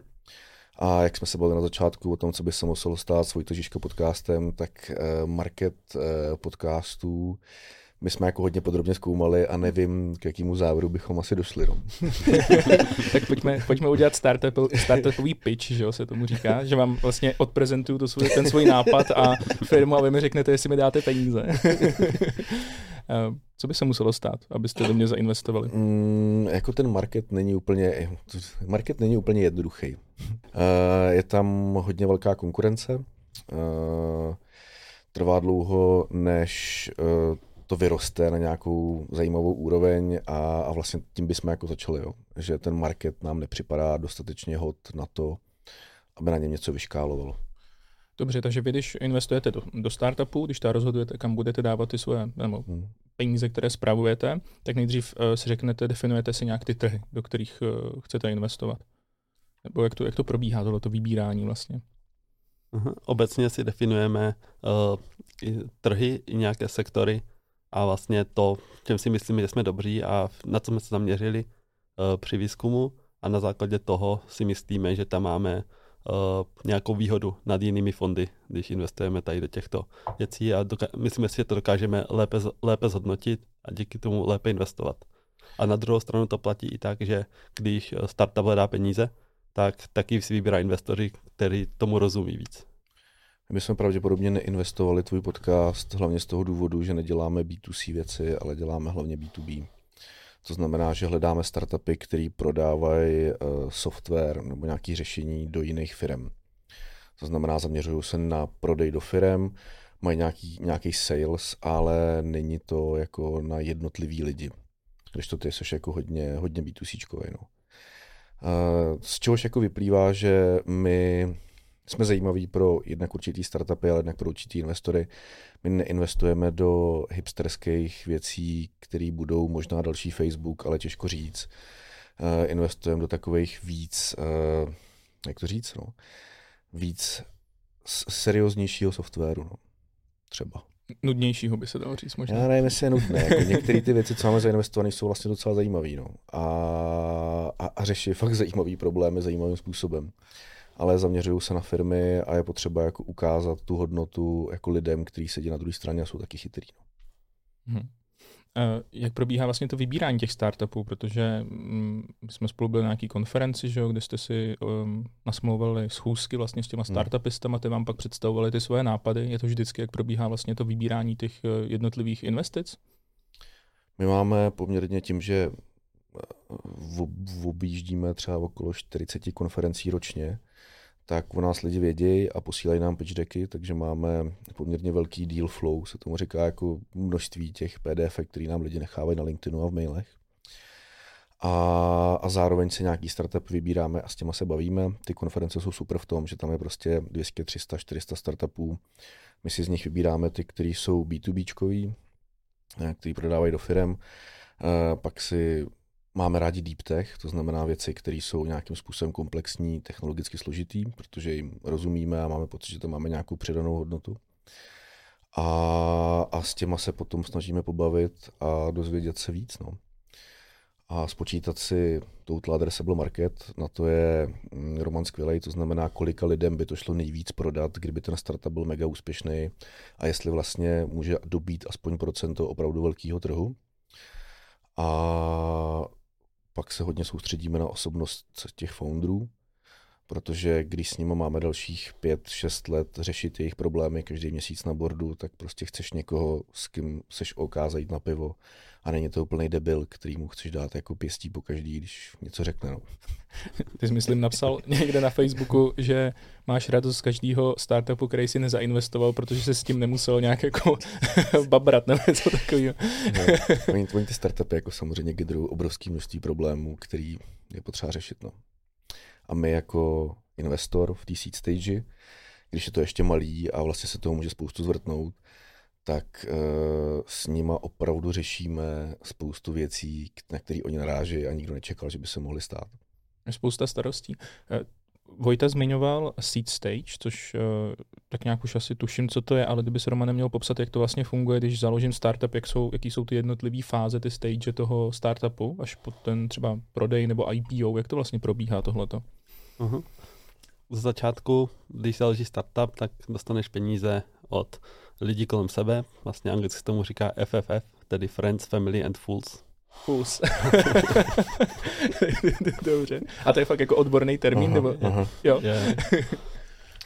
A jak jsme se bavili na začátku o tom, co by se muselo stát s Vojtožiška podcastem, tak uh, market uh, podcastů my jsme jako hodně podrobně zkoumali a nevím, k jakému závěru bychom asi došli. No. tak pojďme, pojďme udělat startup, startupový pitch, že jo, se tomu říká, že vám vlastně odprezentuju to svůj, ten svůj nápad a firmu a vy mi řeknete, jestli mi dáte peníze. Eh, co by se muselo stát, abyste do mě zainvestovali? Mm, jako ten market není úplně, market není úplně jednoduchý. Uh, je tam hodně velká konkurence. Uh, trvá dlouho, než to vyroste na nějakou zajímavou úroveň a, a vlastně tím bychom jako začali, jo. že ten market nám nepřipadá dostatečně hod na to, aby na něm něco vyškálovalo. Dobře, takže vy, když investujete do, do startupu, když ta rozhodujete, kam budete dávat ty svoje nebo hmm. peníze, které spravujete, tak nejdřív uh, si řeknete, definujete si nějak ty trhy, do kterých uh, chcete investovat. Nebo jak to, jak to probíhá, tohleto vybírání vlastně? Uh-huh. Obecně si definujeme uh, i trhy i nějaké sektory, a vlastně to, čem si myslíme, že jsme dobří a na co jsme se zaměřili uh, při výzkumu a na základě toho si myslíme, že tam máme nějakou výhodu nad jinými fondy, když investujeme tady do těchto věcí a doka- myslíme si, že to dokážeme lépe, lépe zhodnotit a díky tomu lépe investovat. A na druhou stranu to platí i tak, že když startup hledá peníze, tak taky si vybírá investory, který tomu rozumí víc. My jsme pravděpodobně neinvestovali tvůj podcast hlavně z toho důvodu, že neděláme B2C věci, ale děláme hlavně B2B. To znamená, že hledáme startupy, které prodávají uh, software nebo nějaké řešení do jiných firm. To znamená, zaměřují se na prodej do firm, mají nějaký, nějaký sales, ale není to jako na jednotlivý lidi. Když to ty jsi jako hodně, hodně B2C. No. Uh, z čehož jako vyplývá, že my jsme zajímaví pro jednak určitý startupy, ale jednak pro určitý investory. My neinvestujeme do hipsterských věcí, které budou možná další Facebook, ale těžko říct. Uh, investujeme do takových víc, uh, jak to říct, no, víc serióznějšího softwaru, no, třeba. Nudnějšího by se dalo říct možná. Já nevím, jestli je nudné. Jako některé ty věci, co máme zainvestované, jsou vlastně docela zajímavé. No. A, a, a řeší fakt zajímavý problémy zajímavým způsobem ale zaměřují se na firmy a je potřeba jako ukázat tu hodnotu jako lidem, kteří sedí na druhé straně a jsou taky chytrý. Hmm. Jak probíhá vlastně to vybírání těch startupů, protože mm, my jsme spolu byli na nějaký konferenci, že jo, kde jste si um, nasmlouvali schůzky vlastně s těma hmm. startupistama, ty vám pak představovali ty svoje nápady. Je to vždycky, jak probíhá vlastně to vybírání těch eh, jednotlivých investic? My máme poměrně tím, že objíždíme třeba okolo 40 konferencí ročně, tak o nás lidi vědějí a posílají nám pitch decky, takže máme poměrně velký deal flow, se tomu říká jako množství těch PDF, který nám lidi nechávají na LinkedInu a v mailech. A, a zároveň si nějaký startup vybíráme a s těma se bavíme. Ty konference jsou super v tom, že tam je prostě 200, 300, 400 startupů. My si z nich vybíráme ty, kteří jsou B2Bčkový, eh, který prodávají do firm. Eh, pak si Máme rádi deep tech, to znamená věci, které jsou nějakým způsobem komplexní, technologicky složitý, protože jim rozumíme a máme pocit, že to máme nějakou přidanou hodnotu. A, a s těma se potom snažíme pobavit a dozvědět se víc. No. A spočítat si total addressable market, na to je mm, Roman skvělý, to znamená, kolika lidem by to šlo nejvíc prodat, kdyby ten startup byl mega úspěšný a jestli vlastně může dobít aspoň procento opravdu velkého trhu. A pak se hodně soustředíme na osobnost těch founderů, protože když s nimi máme dalších pět, šest let řešit jejich problémy každý měsíc na bordu, tak prostě chceš někoho, s kým seš OK zajít na pivo a není to úplný debil, který mu chceš dát jako pěstí po každý, když něco řekne. No. Ty jsi, myslím, napsal někde na Facebooku, že máš radost z každého startupu, který si nezainvestoval, protože se s tím nemusel nějak jako babrat nebo něco takového. no, oni, oni ty startupy jako samozřejmě generují obrovské množství problémů, který je potřeba řešit. No. A my jako investor v té seed stage, když je to ještě malý a vlastně se toho může spoustu zvrtnout, tak uh, s nima opravdu řešíme spoustu věcí, na které oni naráží a nikdo nečekal, že by se mohly stát. Spousta starostí. Eh, Vojta zmiňoval seed stage, což uh, tak nějak už asi tuším, co to je, ale kdyby se Roman neměl popsat, jak to vlastně funguje, když založím startup, jak jsou, jaký jsou ty jednotlivé fáze, ty stage toho startupu, až po ten třeba prodej nebo IPO, jak to vlastně probíhá tohleto? Uh-huh. Z začátku, když založí startup, tak dostaneš peníze od lidí kolem sebe, vlastně anglicky tomu říká FFF, tedy Friends, Family and Fools. Fools. Dobře. A to je fakt jako odborný termín? Aha, nebo? Aha. Jo. Yeah.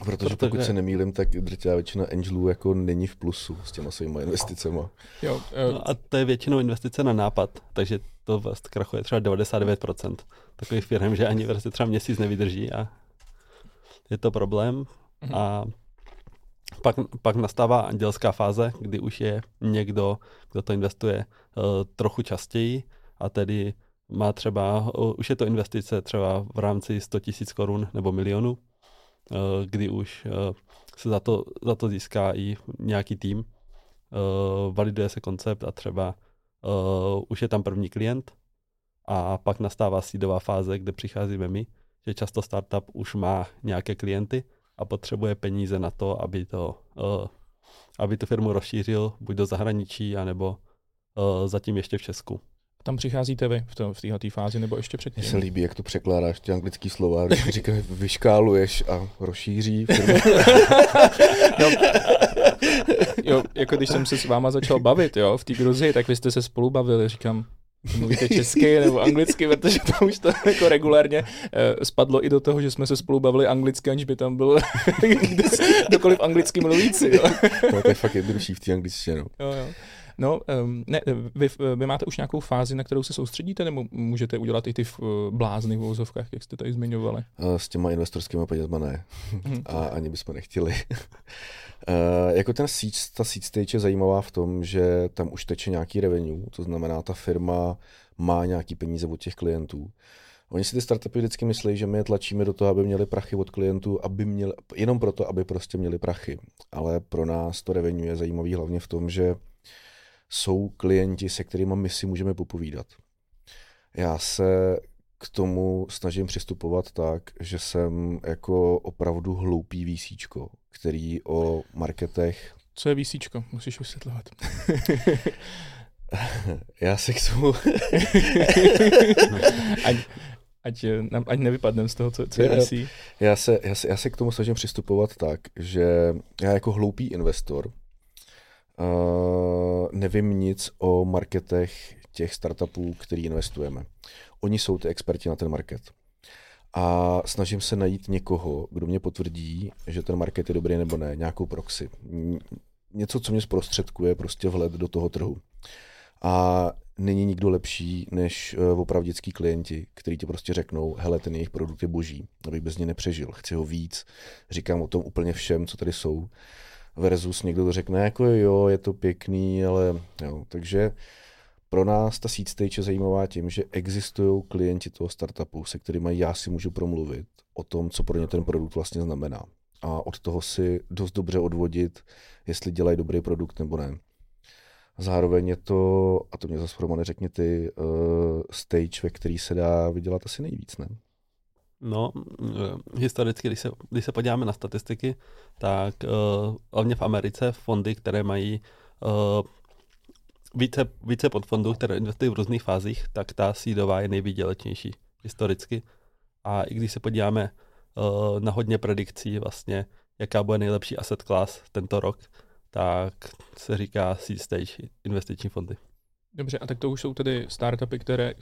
Protože pokud se nemýlim, tak drtivá většina angelů jako není v plusu s těma svýma investicemi. Jo, uh... no a to je většinou investice na nápad, takže to vlastně krachuje třeba 99% takových firm, že ani vlastně třeba měsíc nevydrží a je to problém. Mm-hmm. A pak, pak nastává andělská fáze, kdy už je někdo, kdo to investuje uh, trochu častěji a tedy má třeba, už je to investice třeba v rámci 100 000 korun nebo milionu, uh, kdy už uh, se za to, za to získá i nějaký tým, validuje se koncept a třeba už je tam první klient a pak nastává sídová fáze, kde přicházíme my, že často startup už má nějaké klienty a potřebuje peníze na to, aby, to, uh, aby tu firmu rozšířil buď do zahraničí, anebo uh, zatím ještě v Česku. tam přicházíte vy v, to, v této fázi, nebo ještě předtím? Mně se líbí, jak to překládáš, ty anglický slova, když říkáš, vyškáluješ a rozšíří. no, jo, jako když jsem se s váma začal bavit, jo, v té Gruzii, tak vy jste se spolu bavili, říkám, mluvíte česky nebo anglicky, protože to už to jako regulárně uh, spadlo i do toho, že jsme se spolu bavili anglicky, aniž by tam byl kdokoliv anglicky mluvící. Jo. no, to je fakt jednodušší v té angličtině. No. Jo, jo. No, ne, vy, vy máte už nějakou fázi, na kterou se soustředíte, nebo můžete udělat i ty v, uh, blázny v vozovkách, jak jste tady zmiňovali? S těma investorskými penězma ne. Mhm. A ani bychom nechtěli. Jako ten seed, ta seed stage je zajímavá v tom, že tam už teče nějaký revenue, to znamená, ta firma má nějaký peníze od těch klientů. Oni si ty startupy vždycky myslí, že my je tlačíme do toho, aby měli prachy od klientů, aby měli, jenom proto, aby prostě měli prachy. Ale pro nás to revenue je zajímavý hlavně v tom, že jsou klienti, se kterými my si můžeme popovídat. Já se k tomu snažím přistupovat tak, že jsem jako opravdu hloupý výsíčko, který o marketech... Co je výsíčko? Musíš vysvětlovat. Já se k tomu... ať, ať, ať nevypadnem z toho, co, co je VC. Já se, já, se, já se k tomu snažím přistupovat tak, že já jako hloupý investor uh, nevím nic o marketech těch startupů, který investujeme. Oni jsou ty experti na ten market. A snažím se najít někoho, kdo mě potvrdí, že ten market je dobrý nebo ne, nějakou proxy. Něco, co mě zprostředkuje prostě vhled do toho trhu. A není nikdo lepší než uh, opravdický klienti, kteří ti prostě řeknou, hele, ten jejich produkt je boží, abych bez něj nepřežil, chci ho víc, říkám o tom úplně všem, co tady jsou versus někdo to řekne jako jo, je to pěkný, ale jo, takže pro nás ta seed stage je zajímavá tím, že existují klienti toho startupu, se kterými já si můžu promluvit o tom, co pro ně ten produkt vlastně znamená. A od toho si dost dobře odvodit, jestli dělají dobrý produkt nebo ne. Zároveň je to, a to mě zase Romane řekni ty, uh, stage, ve který se dá vydělat asi nejvíc, ne? No, eh, historicky, když se, když se podíváme na statistiky, tak uh, hlavně v Americe fondy, které mají uh, více, více podfondů, které investují v různých fázích, tak ta sídová je nejvýdělečnější historicky. A i když se podíváme uh, na hodně predikcí vlastně, jaká bude nejlepší asset class tento rok, tak se říká seed stage investiční fondy. Dobře, a tak to už jsou tedy startupy, které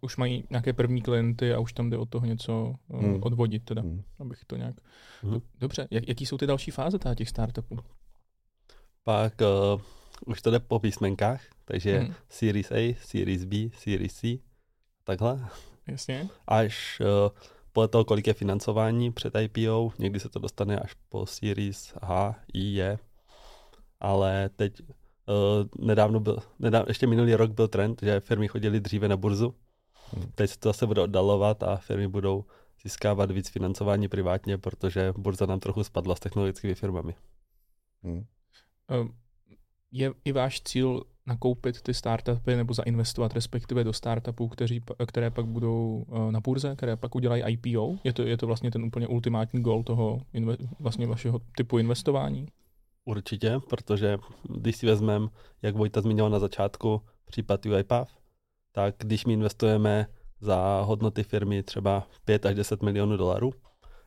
už mají nějaké první klienty a už tam jde od toho něco eh, hmm. odvodit, teda, hmm. abych to nějak... Hmm. Dobře, Jak, jaký jsou ty další fáze těch startupů? Pak uh, už to jde po písmenkách, takže hmm. Series A, Series B, Series C, takhle. Jasně. Až uh, podle toho, kolik je financování před IPO, někdy se to dostane až po Series H, I, je. Ale teď Uh, nedávno byl, nedávno, ještě minulý rok byl trend, že firmy chodily dříve na burzu. Teď se to zase bude oddalovat a firmy budou získávat víc financování privátně, protože burza nám trochu spadla s technologickými firmami. Hmm. Uh, je i váš cíl nakoupit ty startupy nebo zainvestovat respektive do startupů, kteří, které pak budou uh, na burze, které pak udělají IPO? Je to, je to vlastně ten úplně ultimátní goal toho inve, vlastně vašeho typu investování? Určitě, protože když si vezmeme, jak Vojta zmiňoval na začátku, případ UiPath, tak když my investujeme za hodnoty firmy třeba 5 až 10 milionů dolarů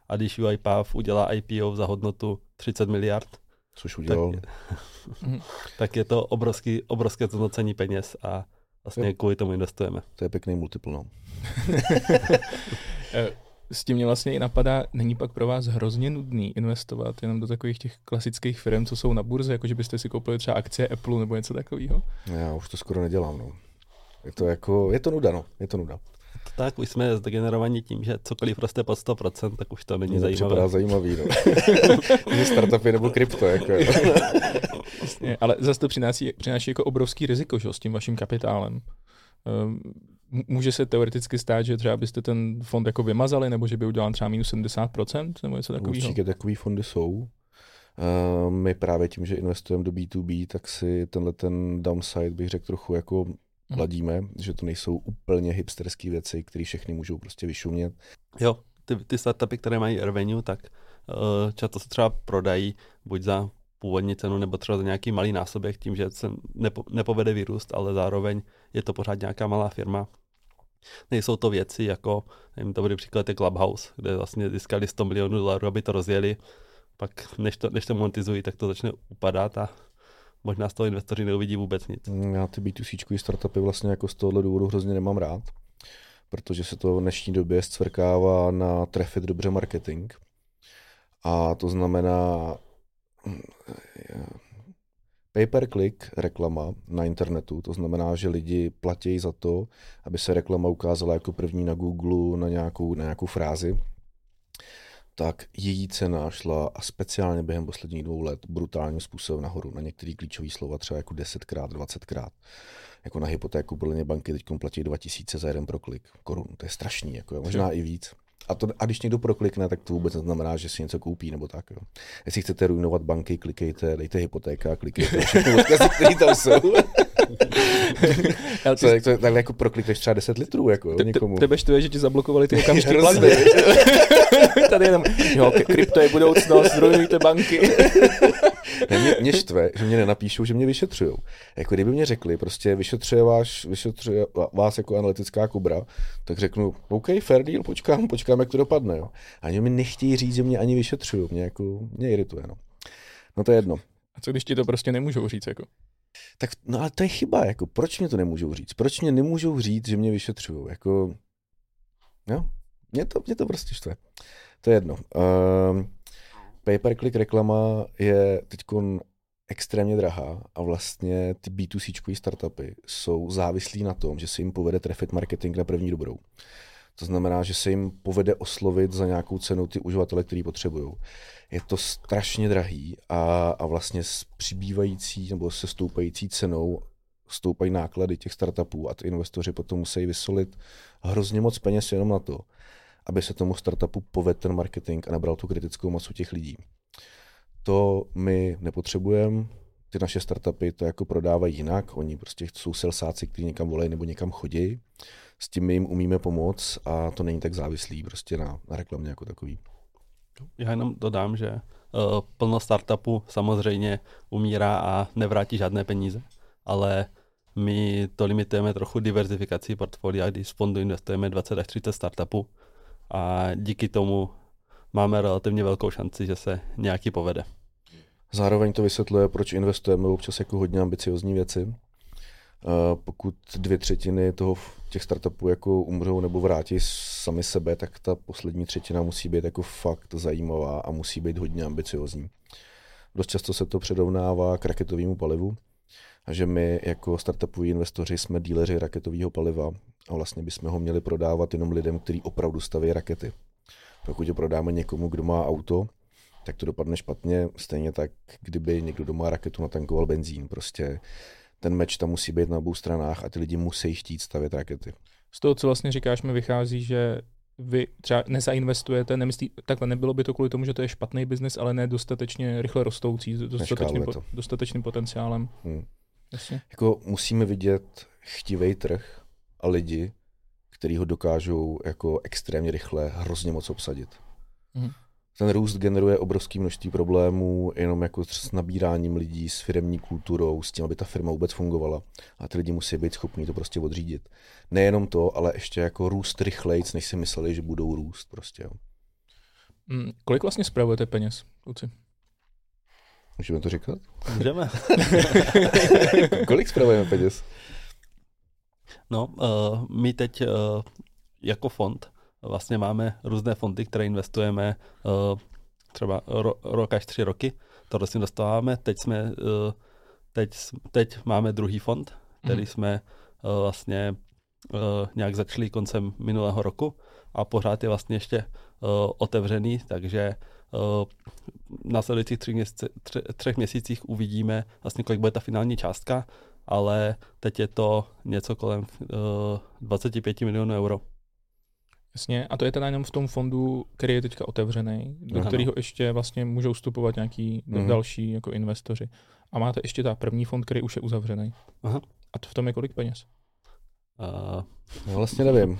a když UiPath udělá IPO za hodnotu 30 miliard, což udělal, tak, tak je to obrovský, obrovské zhodnocení peněz a vlastně kvůli tomu investujeme. To je pěkný multiple, no. Eh, s tím mě vlastně i napadá, není pak pro vás hrozně nudný investovat jenom do takových těch klasických firm, co jsou na burze, jako že byste si koupili třeba akcie Apple nebo něco takového? Já už to skoro nedělám, no. Je to jako, je to nuda, no. Je to nuda. Tak už jsme zdegenerovaní tím, že cokoliv roste pod 100%, tak už to není Mě zajímavé. To zajímavý, no. startupy nebo krypto, jako. Jasně, ale zase to přináší, přináší jako obrovský riziko, že, s tím vaším kapitálem. Um, může se teoreticky stát, že třeba byste ten fond jako vymazali, nebo že by udělal třeba minus 70%, nebo něco takového? Určitě takové fondy jsou. Uh, my právě tím, že investujeme do B2B, tak si tenhle ten downside bych řekl trochu jako. Ladíme, hmm. že to nejsou úplně hipsterské věci, které všechny můžou prostě vyšumět. Jo, ty, ty startupy, které mají revenue, tak uh, často se třeba prodají buď za původní cenu nebo třeba za nějaký malý násobek tím, že se nepo, nepovede vyrůst, ale zároveň je to pořád nějaká malá firma. Nejsou to věci jako, nevím, to bude příklad je Clubhouse, kde vlastně získali 100 milionů dolarů, aby to rozjeli, pak než to, než to monetizují, tak to začne upadat a možná z toho investoři neuvidí vůbec nic. Já ty B2C startupy vlastně jako z tohohle důvodu hrozně nemám rád, protože se to v dnešní době zcvrkává na trefit dobře marketing. A to znamená pay per click reklama na internetu, to znamená, že lidi platí za to, aby se reklama ukázala jako první na Google na nějakou, na nějakou frázi, tak její cena šla a speciálně během posledních dvou let brutálním způsobem nahoru na některé klíčové slova, třeba jako 10krát, 20krát. Jako na hypotéku mě banky teď platí 2000 za jeden proklik korun. To je strašný, jako možná i víc. A, to, a když někdo proklikne, tak to vůbec neznamená, že si něco koupí nebo tak. Jo. Jestli chcete ruinovat banky, klikejte, dejte hypotéka, klikejte všechny odkazy, které tam jsou. Ale ty... to, takhle jako proklikneš třeba 10 litrů jako, jo, někomu. Tebe štve, že ti zablokovali ty okamžitý platby. Tady jenom, jo, krypto je budoucnost, zrujnujte banky. ne, mě, mě štve, že mě nenapíšou, že mě vyšetřují. Jako kdyby mě řekli, prostě vyšetřuje, vás, vyšetřuje vás jako analytická kubra, tak řeknu, OK, fair deal, počkám, počkám, jak to dopadne. Jo. A oni mi nechtějí říct, že mě ani vyšetřují, mě, jako, mě irituje. No. no to je jedno. A co když ti to prostě nemůžou říct? Jako? Tak, no ale to je chyba, jako proč mě to nemůžou říct? Proč mě nemůžou říct, že mě vyšetřují? Jako, no, mě to, mě to prostě štve. To je jedno. Uh, pay-per-click reklama je teď extrémně drahá a vlastně ty B2C startupy jsou závislí na tom, že se jim povede trefit marketing na první dobrou. To znamená, že se jim povede oslovit za nějakou cenu ty uživatele, který potřebují. Je to strašně drahý a, a vlastně s přibývající nebo se stoupající cenou stoupají náklady těch startupů a ty investoři potom musí vysolit hrozně moc peněz jenom na to, aby se tomu startupu povedl ten marketing a nabral tu kritickou masu těch lidí. To my nepotřebujeme, ty naše startupy to jako prodávají jinak, oni prostě jsou selsáci, kteří někam volají nebo někam chodí, s tím my jim umíme pomoct a to není tak závislý prostě na, na reklamě jako takový. Já jenom dodám, že uh, plno startupů samozřejmě umírá a nevrátí žádné peníze, ale my to limitujeme trochu diverzifikací portfolia, když z fondu investujeme 20 až 30 startupů a díky tomu máme relativně velkou šanci, že se nějaký povede. Zároveň to vysvětluje, proč investujeme občas jako hodně ambiciozní věci. Pokud dvě třetiny toho, těch startupů jako umřou nebo vrátí sami sebe, tak ta poslední třetina musí být jako fakt zajímavá a musí být hodně ambiciozní. Dost často se to předovnává k raketovému palivu, a že my jako startupoví investoři jsme díleři raketového paliva a vlastně bychom ho měli prodávat jenom lidem, kteří opravdu staví rakety. Pokud ho prodáme někomu, kdo má auto, tak to dopadne špatně. Stejně tak, kdyby někdo doma raketu natankoval benzín. Prostě ten meč tam musí být na obou stranách a ty lidi musí chtít stavět rakety. Z toho, co vlastně říkáš, mi vychází, že vy třeba nezainvestujete, nemyslí, takhle nebylo by to kvůli tomu, že to je špatný biznis, ale ne dostatečně rychle rostoucí, dostatečným, po, dostatečným potenciálem. Hmm. Jasně. Jako musíme vidět chtivý trh a lidi, kteří ho dokážou jako extrémně rychle hrozně moc obsadit. Hmm ten růst generuje obrovské množství problémů jenom jako s nabíráním lidí, s firmní kulturou, s tím, aby ta firma vůbec fungovala. A ty lidi musí být schopní to prostě odřídit. Nejenom to, ale ještě jako růst rychlejc, než si mysleli, že budou růst prostě. Jo. Mm, kolik vlastně spravujete peněz, kluci? Můžeme to říkat? Můžeme. kolik spravujeme peněz? No, uh, my teď uh, jako fond vlastně máme různé fondy, které investujeme uh, třeba ro, rok až tři roky. To vlastně dostáváme. Teď jsme, uh, teď, teď máme druhý fond, který mm. jsme uh, vlastně nějak začali koncem minulého roku a pořád je vlastně ještě otevřený, takže v následujících tři měsíce, tři, třech měsících uvidíme vlastně, kolik bude ta finální částka, ale teď je to něco kolem uh, 25 milionů euro. Jasně, a to je teda jenom v tom fondu, který je teďka otevřený, do Aha. kterého ještě vlastně můžou vstupovat nějaký mm-hmm. další jako investoři. A máte ještě ta první fond, který už je uzavřený. Aha. A to v tom je kolik peněz? Uh, no vlastně nevím.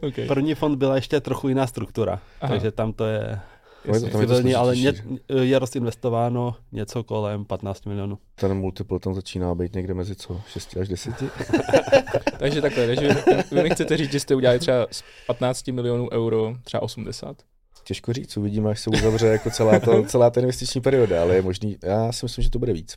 okay. První fond byla ještě trochu jiná struktura, Aha. takže tam to je Jasně, tam je, to ale ně, je rozinvestováno něco kolem 15 milionů. Ten multiple tam začíná být někde mezi co? 6 až 10? takže takhle, takže vy, vy chcete říct, že jste udělali třeba z 15 milionů euro třeba 80? Těžko říct, uvidíme, až se uzavře jako celá, ta, celá ta investiční perioda, ale je možný, já si myslím, že to bude víc.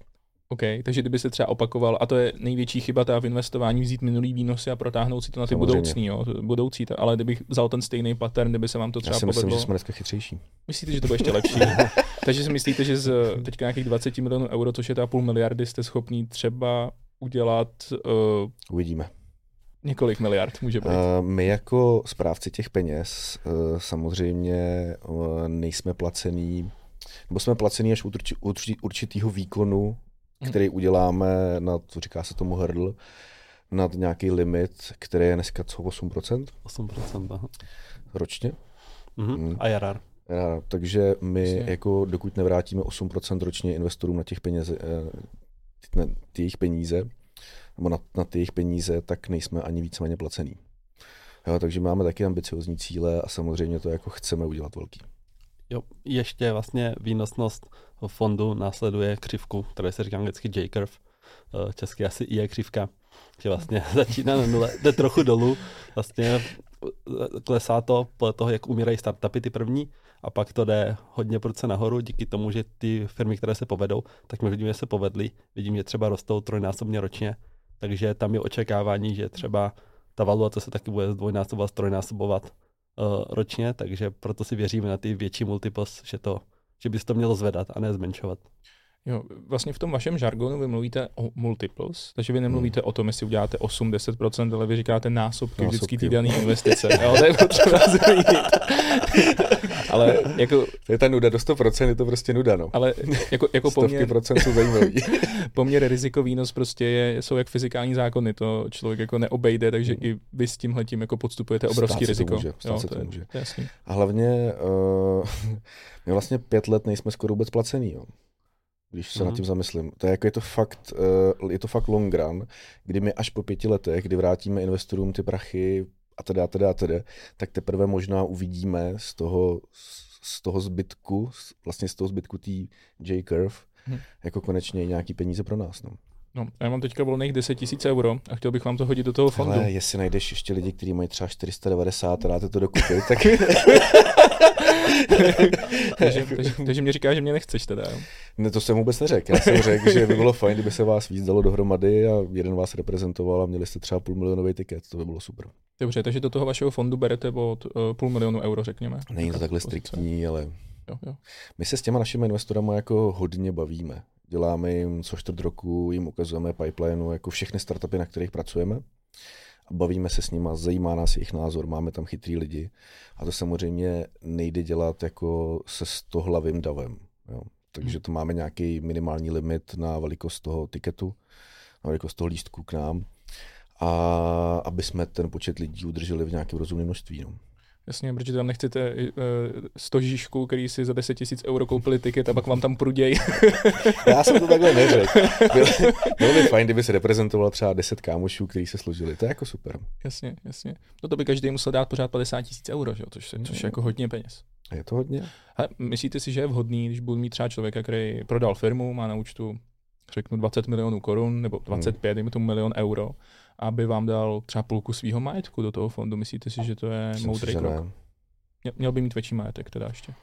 OK, takže kdyby se třeba opakoval, a to je největší chyba ta v investování, vzít minulý výnosy a protáhnout si to na ty Samozřejmě. budoucí, jo, budoucí, ale kdybych vzal ten stejný pattern, kdyby se vám to třeba Já si myslím, povedlo, že jsme dneska chytřejší. Myslíte, že to bude ještě lepší? takže si myslíte, že z teďka nějakých 20 milionů euro, což je ta půl miliardy, jste schopný třeba udělat... Uh, Uvidíme. Několik miliard může být. Uh, my jako správci těch peněz uh, samozřejmě uh, nejsme placený, nebo jsme placený až u urči, určitýho výkonu. Který uděláme na, co říká se tomu hurdle, nad nějaký limit, který je dneska co 8%? 8%, aha. Ročně. Mm-hmm. Mm. A JRR. Ja, takže my, Jasně. jako dokud nevrátíme 8% ročně investorům na těch peněze, eh, na ty jejich peníze, nebo na, na ty jejich peníze, tak nejsme ani víceméně placený. Jo, takže máme taky ambiciozní cíle a samozřejmě to jako chceme udělat velký. Jo, ještě vlastně výnosnost fondu následuje křivku, které se říká anglicky J-curve, eh, česky asi I je křivka, že vlastně začíná na nule, jde trochu dolů, vlastně eh, klesá to podle toho, jak umírají startupy ty první, a pak to jde hodně prudce nahoru díky tomu, že ty firmy, které se povedou, tak my vidíme, že se povedly, vidím, že třeba rostou trojnásobně ročně, takže tam je očekávání, že třeba ta valuace se taky bude zdvojnásobovat, trojnásobovat ročně, takže proto si věříme na ty větší multiples, že, to, že by se to mělo zvedat a ne zmenšovat. Jo, vlastně v tom vašem žargonu vy mluvíte o multiples, takže vy nemluvíte hmm. o tom, jestli uděláte 8-10%, ale vy říkáte násobky, násobky. vždycky ty dané investice. jo, to je potřeba ale jako... To je ta nuda, do 100% je to prostě nuda, no. Ale jako, jako poměr... procent jsou zajímavý. poměr riziko výnos prostě je, jsou jak fyzikální zákony, to člověk jako neobejde, takže hmm. i vy s tímhletím jako podstupujete obrovský stát riziko. To může, jo, se to, to může. To jasný. A hlavně uh, my vlastně pět let nejsme skoro vůbec placený, jo když se mm-hmm. nad mhm. tím zamyslím. To je jako je to fakt, uh, je to fakt long run, kdy my až po pěti letech, kdy vrátíme investorům ty prachy a teda a teda a teda, tak teprve možná uvidíme z toho, z toho zbytku, vlastně z toho zbytku té J-curve, hmm. jako konečně nějaký peníze pro nás. No. No, já mám teďka volných 10 tisíc euro a chtěl bych vám to hodit do toho fondu. Ale jestli najdeš ještě lidi, kteří mají třeba 490 a dáte to dokupy, tak... takže, takže, takže mě říká, že mě nechceš teda. Jo? Ne, to jsem vůbec neřekl. Já jsem řekl, že by bylo fajn, kdyby se vás víc dalo dohromady a jeden vás reprezentoval a měli jste třeba půl milionový tiket. To by bylo super. Dobře, takže do toho vašeho fondu berete od uh, půl milionu euro, řekněme. Není to takhle striktní, ale jo, jo. my se s těma našimi investorama jako hodně bavíme. Děláme jim co čtvrt roku, jim ukazujeme pipeline, jako všechny startupy, na kterých pracujeme. A bavíme se s nimi, zajímá nás jejich názor, máme tam chytrý lidi. A to samozřejmě nejde dělat jako se stohlavým davem. Jo. Takže to máme nějaký minimální limit na velikost toho tiketu, na velikost toho lístku k nám. A aby jsme ten počet lidí udrželi v nějakém rozumném množství. No. Jasně, protože tam nechcete uh, 100 žížků, který si za 10 tisíc euro koupili tiket a pak vám tam pruděj. Já jsem to takhle neřekl. Bylo, bylo by fajn, kdyby se reprezentoval třeba 10 kámošů, kteří se složili. To je jako super. Jasně, jasně. No to by každý musel dát pořád 50 tisíc euro, že? Což, což je jako hodně peněz. A je to hodně? A myslíte si, že je vhodný, když budu mít třeba člověka, který prodal firmu, má na účtu řeknu 20 milionů korun nebo 25, hmm. dejme tomu milion euro, aby vám dal třeba půlku svého majetku do toho fondu. Myslíte si, že to je Myslím moudrý si, krok? Ne. Měl by mít větší majetek teda ještě.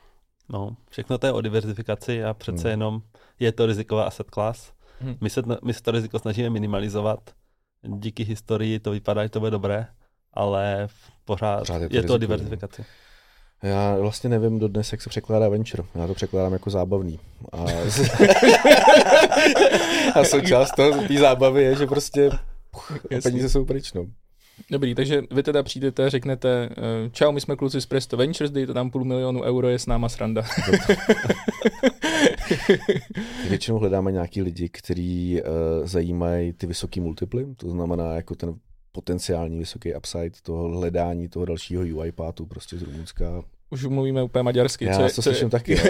No, všechno to je o diverzifikaci a přece hmm. jenom je to riziková asset class. Hmm. My, se, my se to riziko snažíme minimalizovat. Díky historii to vypadá, že to bude dobré, ale pořád, pořád je to, je to o diversifikaci. Já vlastně nevím dodnes, jak se překládá venture. Já to překládám jako zábavný. A, a součást té zábavy je, že prostě peníze jsou pryč. No. Dobrý, takže vy teda přijdete, řeknete, eh, čau, my jsme kluci z Presto Ventures, dejte tam půl milionu euro, je s náma sranda. Většinou hledáme nějaký lidi, kteří uh, zajímají ty vysoký multiply, to znamená jako ten potenciální vysoký upside toho hledání toho dalšího UI pátu prostě z Rumunska. Už mluvíme úplně maďarsky. Já co to slyším je... taky.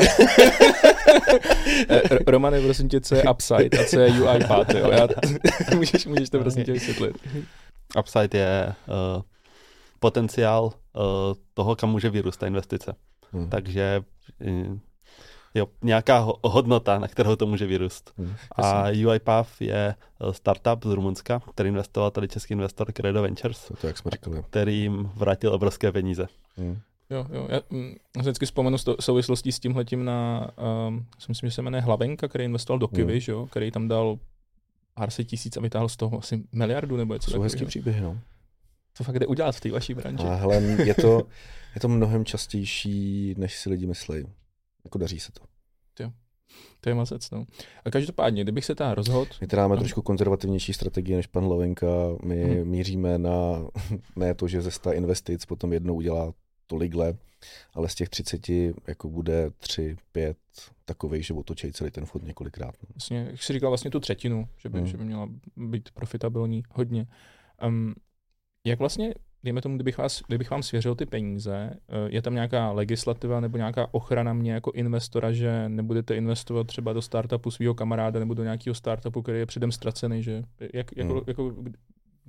Eh, Romane, prosím tě, co je upside a co je UI pát, jo? Já, můžeš, můžeš to prosím tě vysvětlit. Upside je uh, potenciál uh, toho, kam může vyrůst ta investice. Hmm. Takže jo, nějaká hodnota, na kterou to může vyrůst. Hmm, a UiPath je startup z Rumunska, který investoval tady český investor Credo Ventures, to, to jak jsme říkali. který jim vrátil obrovské peníze. Hmm. Jo, jo, já, mm, vždycky vzpomenu s souvislostí s tímhletím na, um, si myslím, že se jmenuje Hlavenka, který investoval do Kivy, hmm. jo, který tam dal pár set tisíc a vytáhl z toho asi miliardu nebo něco Jsou hezký příběhy, no. Co fakt jde udělat v té vaší branži? A hele, je to, je to mnohem častější, než si lidi myslí. Jako daří se to. Jo. To je mazec, no. A každopádně, kdybych se ta rozhod... My teda máme trošku konzervativnější strategii než pan Lovenka. My hmm. míříme na ne to, že ze 100 investic potom jednou udělá tolikhle, ale z těch 30 jako bude 3, 5 takových, že otočí celý ten fond několikrát. No. Vlastně, jak jsi říkal, vlastně tu třetinu, že by, hmm. že by měla být profitabilní hodně. Um, jak vlastně, dejme tomu, kdybych, vás, kdybych vám svěřil ty peníze, eh, je tam nějaká legislativa nebo nějaká ochrana mě jako investora, že nebudete investovat třeba do startupu svého kamaráda nebo do nějakého startupu, který je předem ztracený, že jak, jako, hmm. jako,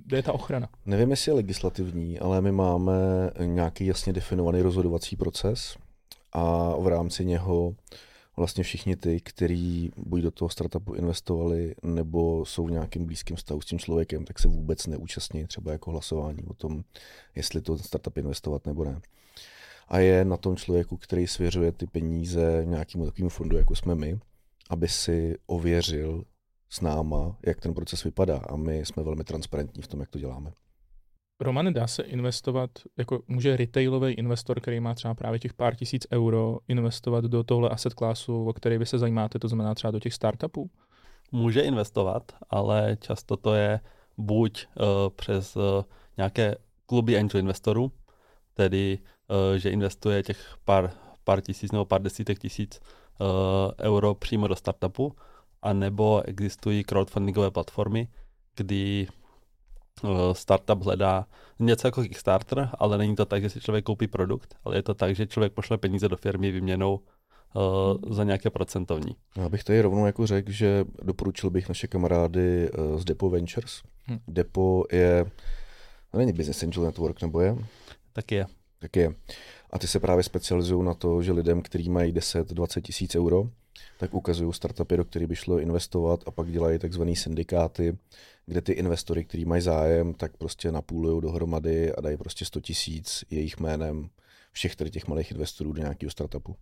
kde je ta ochrana? Nevím, jestli je legislativní, ale my máme nějaký jasně definovaný rozhodovací proces a v rámci něho vlastně všichni ty, kteří buď do toho startupu investovali, nebo jsou v nějakým blízkým vztahu s tím člověkem, tak se vůbec neúčastní třeba jako hlasování o tom, jestli to startup investovat nebo ne. A je na tom člověku, který svěřuje ty peníze nějakému takovému fondu, jako jsme my, aby si ověřil s náma, jak ten proces vypadá. A my jsme velmi transparentní v tom, jak to děláme. Roman, dá se investovat, jako může retailový investor, který má třeba právě těch pár tisíc euro, investovat do tohle asset classu, o který vy se zajímáte, to znamená třeba do těch startupů? Může investovat, ale často to je buď uh, přes uh, nějaké kluby angel investorů, tedy uh, že investuje těch pár, pár tisíc nebo pár desítek tisíc uh, euro přímo do startupu, anebo existují crowdfundingové platformy, kdy Eh, startup hledá něco jako Kickstarter, ale není to tak, že si člověk koupí produkt, ale je to tak, že člověk pošle peníze do firmy výměnou uh, za nějaké procentovní. Já bych tady rovnou jako řekl, že doporučil bych naše kamarády uh, z Depo Ventures. Hm. Depo je, to není Business Angel Network, nebo je? Tak je. Tak je. A ty se právě specializují na to, že lidem, kteří mají 10-20 tisíc euro, tak ukazují startupy, do kterých by šlo investovat a pak dělají takzvané syndikáty, kde ty investory, kteří mají zájem, tak prostě napůlují dohromady a dají prostě 100 tisíc jejich jménem všech tady těch malých investorů do nějakého startupu.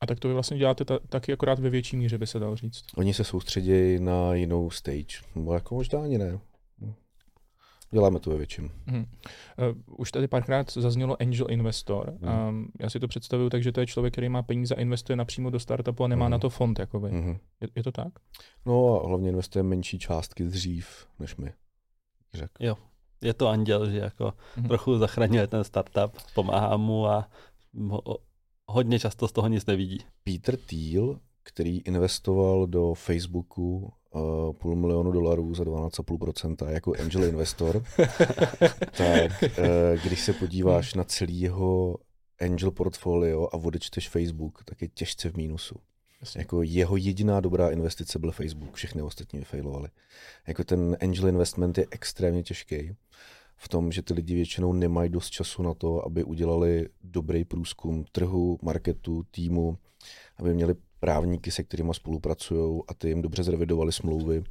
A tak to vy vlastně děláte ta, taky akorát ve větší míře, by se dalo říct. Oni se soustředí na jinou stage. Nebo jako možná ani ne. Děláme to ve větším. Hmm. Uh, už tady párkrát zaznělo angel investor. Hmm. Um, já si to představuju tak, že to je člověk, který má peníze a investuje napřímo do startupu a nemá hmm. na to fond jako vy. Hmm. Je, je to tak? No a hlavně investuje menší částky dřív než my. Řek. Jo, je to anděl, že jako hmm. trochu zachraňuje ten startup, pomáhá mu a ho, hodně často z toho nic nevidí. Peter Thiel, který investoval do Facebooku uh, půl milionu dolarů za 12,5% jako angel investor, tak uh, když se podíváš na celý jeho angel portfolio a odečteš Facebook, tak je těžce v mínusu. Jasně. Jako jeho jediná dobrá investice byl Facebook, všechny ostatní vyfailovali. Jako ten angel investment je extrémně těžký v tom, že ty lidi většinou nemají dost času na to, aby udělali dobrý průzkum trhu, marketu, týmu, aby měli právníky, se kterými spolupracují a ty jim dobře zrevidovali smlouvy,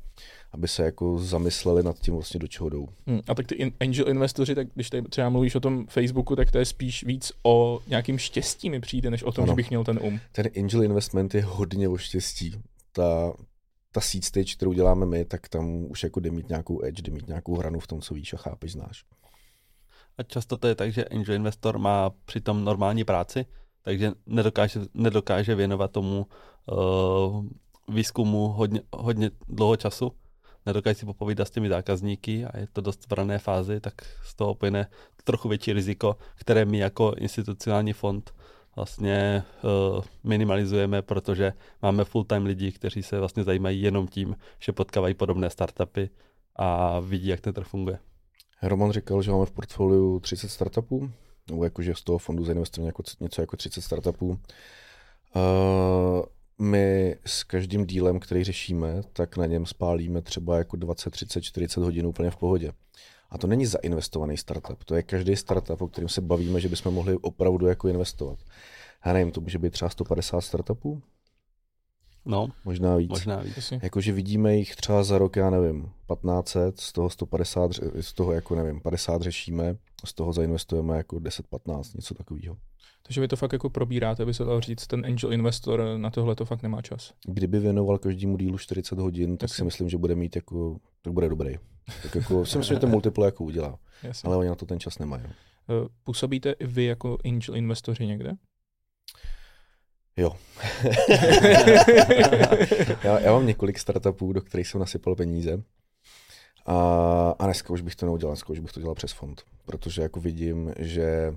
aby se jako zamysleli nad tím vlastně do čeho jdou. Hmm, a tak ty in, angel investoři, tak když tady třeba mluvíš o tom Facebooku, tak to je spíš víc o nějakým štěstí mi přijde, než o tom, ano. že bych měl ten um. Ten angel investment je hodně o štěstí. Ta, ta seed stage, kterou děláme my, tak tam už jako jde mít nějakou edge, jde mít nějakou hranu v tom, co víš a chápeš, znáš. A často to je tak, že angel investor má přitom normální práci, takže nedokáže, nedokáže věnovat tomu uh, výzkumu hodně, hodně dlouho času, nedokáže si popovídat s těmi zákazníky a je to dost v rané fázi, tak z toho plyne trochu větší riziko, které my jako institucionální fond vlastně uh, minimalizujeme, protože máme full-time lidi, kteří se vlastně zajímají jenom tím, že potkávají podobné startupy a vidí, jak ten trh funguje. Roman říkal, že máme v portfoliu 30 startupů, nebo jakože z toho fondu zainvestujeme jako, něco jako 30 startupů. Uh, my s každým dílem, který řešíme, tak na něm spálíme třeba jako 20, 30, 40 hodin úplně v pohodě. A to není zainvestovaný startup, to je každý startup, o kterém se bavíme, že bychom mohli opravdu jako investovat. já nevím, to může být třeba 150 startupů, No, možná víc. možná víc. Jakože vidíme jich třeba za rok, já nevím, 1500, z toho 150, ře- z toho jako nevím, 50 řešíme, z toho zainvestujeme jako 10-15, něco takového. Takže vy to fakt jako probíráte, by se dalo říct, ten angel investor na tohle to fakt nemá čas. Kdyby věnoval každému dílu 40 hodin, tak Jasně. si myslím, že bude mít jako, tak bude dobrý. Tak jako si myslím, že ten multiple jako udělá, Jasně. ale oni na to ten čas nemají. no. Eh, Působíte i vy jako angel investoři někde? Jo. já, já mám několik startupů, do kterých jsem nasypal peníze. A, a dneska už bych to neudělal, dneska už bych to dělal přes fond. Protože jako vidím, že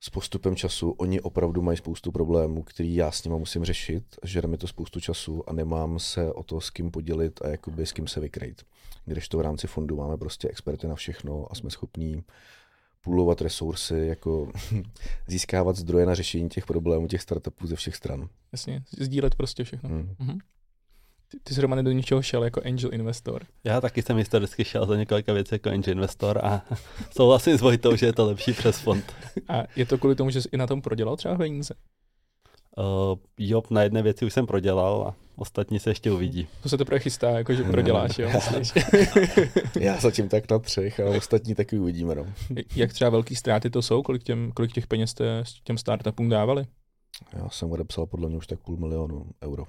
s postupem času oni opravdu mají spoustu problémů, který já s nimi musím řešit. Žere mi to spoustu času a nemám se o to s kým podělit a jakoby s kým se vykrejt. Když to v rámci fondu máme prostě experty na všechno a jsme schopní půlovat resursy, jako získávat zdroje na řešení těch problémů těch startupů ze všech stran. Jasně, sdílet prostě všechno. Hmm. Mhm. Ty, ty jsi Romane do ničeho šel jako angel investor. Já taky jsem historicky šel za několika věcí jako angel investor a souhlasím s Vojtou, že je to lepší přes fond. A je to kvůli tomu, že jsi i na tom prodělal třeba peníze? Uh, jo, na jedné věci už jsem prodělal a ostatní se ještě uvidí. To se teprve chystá, jako že proděláš, jo? Já zatím tak na třech a ostatní taky uvidíme. No. Jak třeba velký ztráty to jsou? Kolik, těm, kolik těch peněz jste s těm startupům dávali? Já jsem odepsal podle mě už tak půl milionu euro.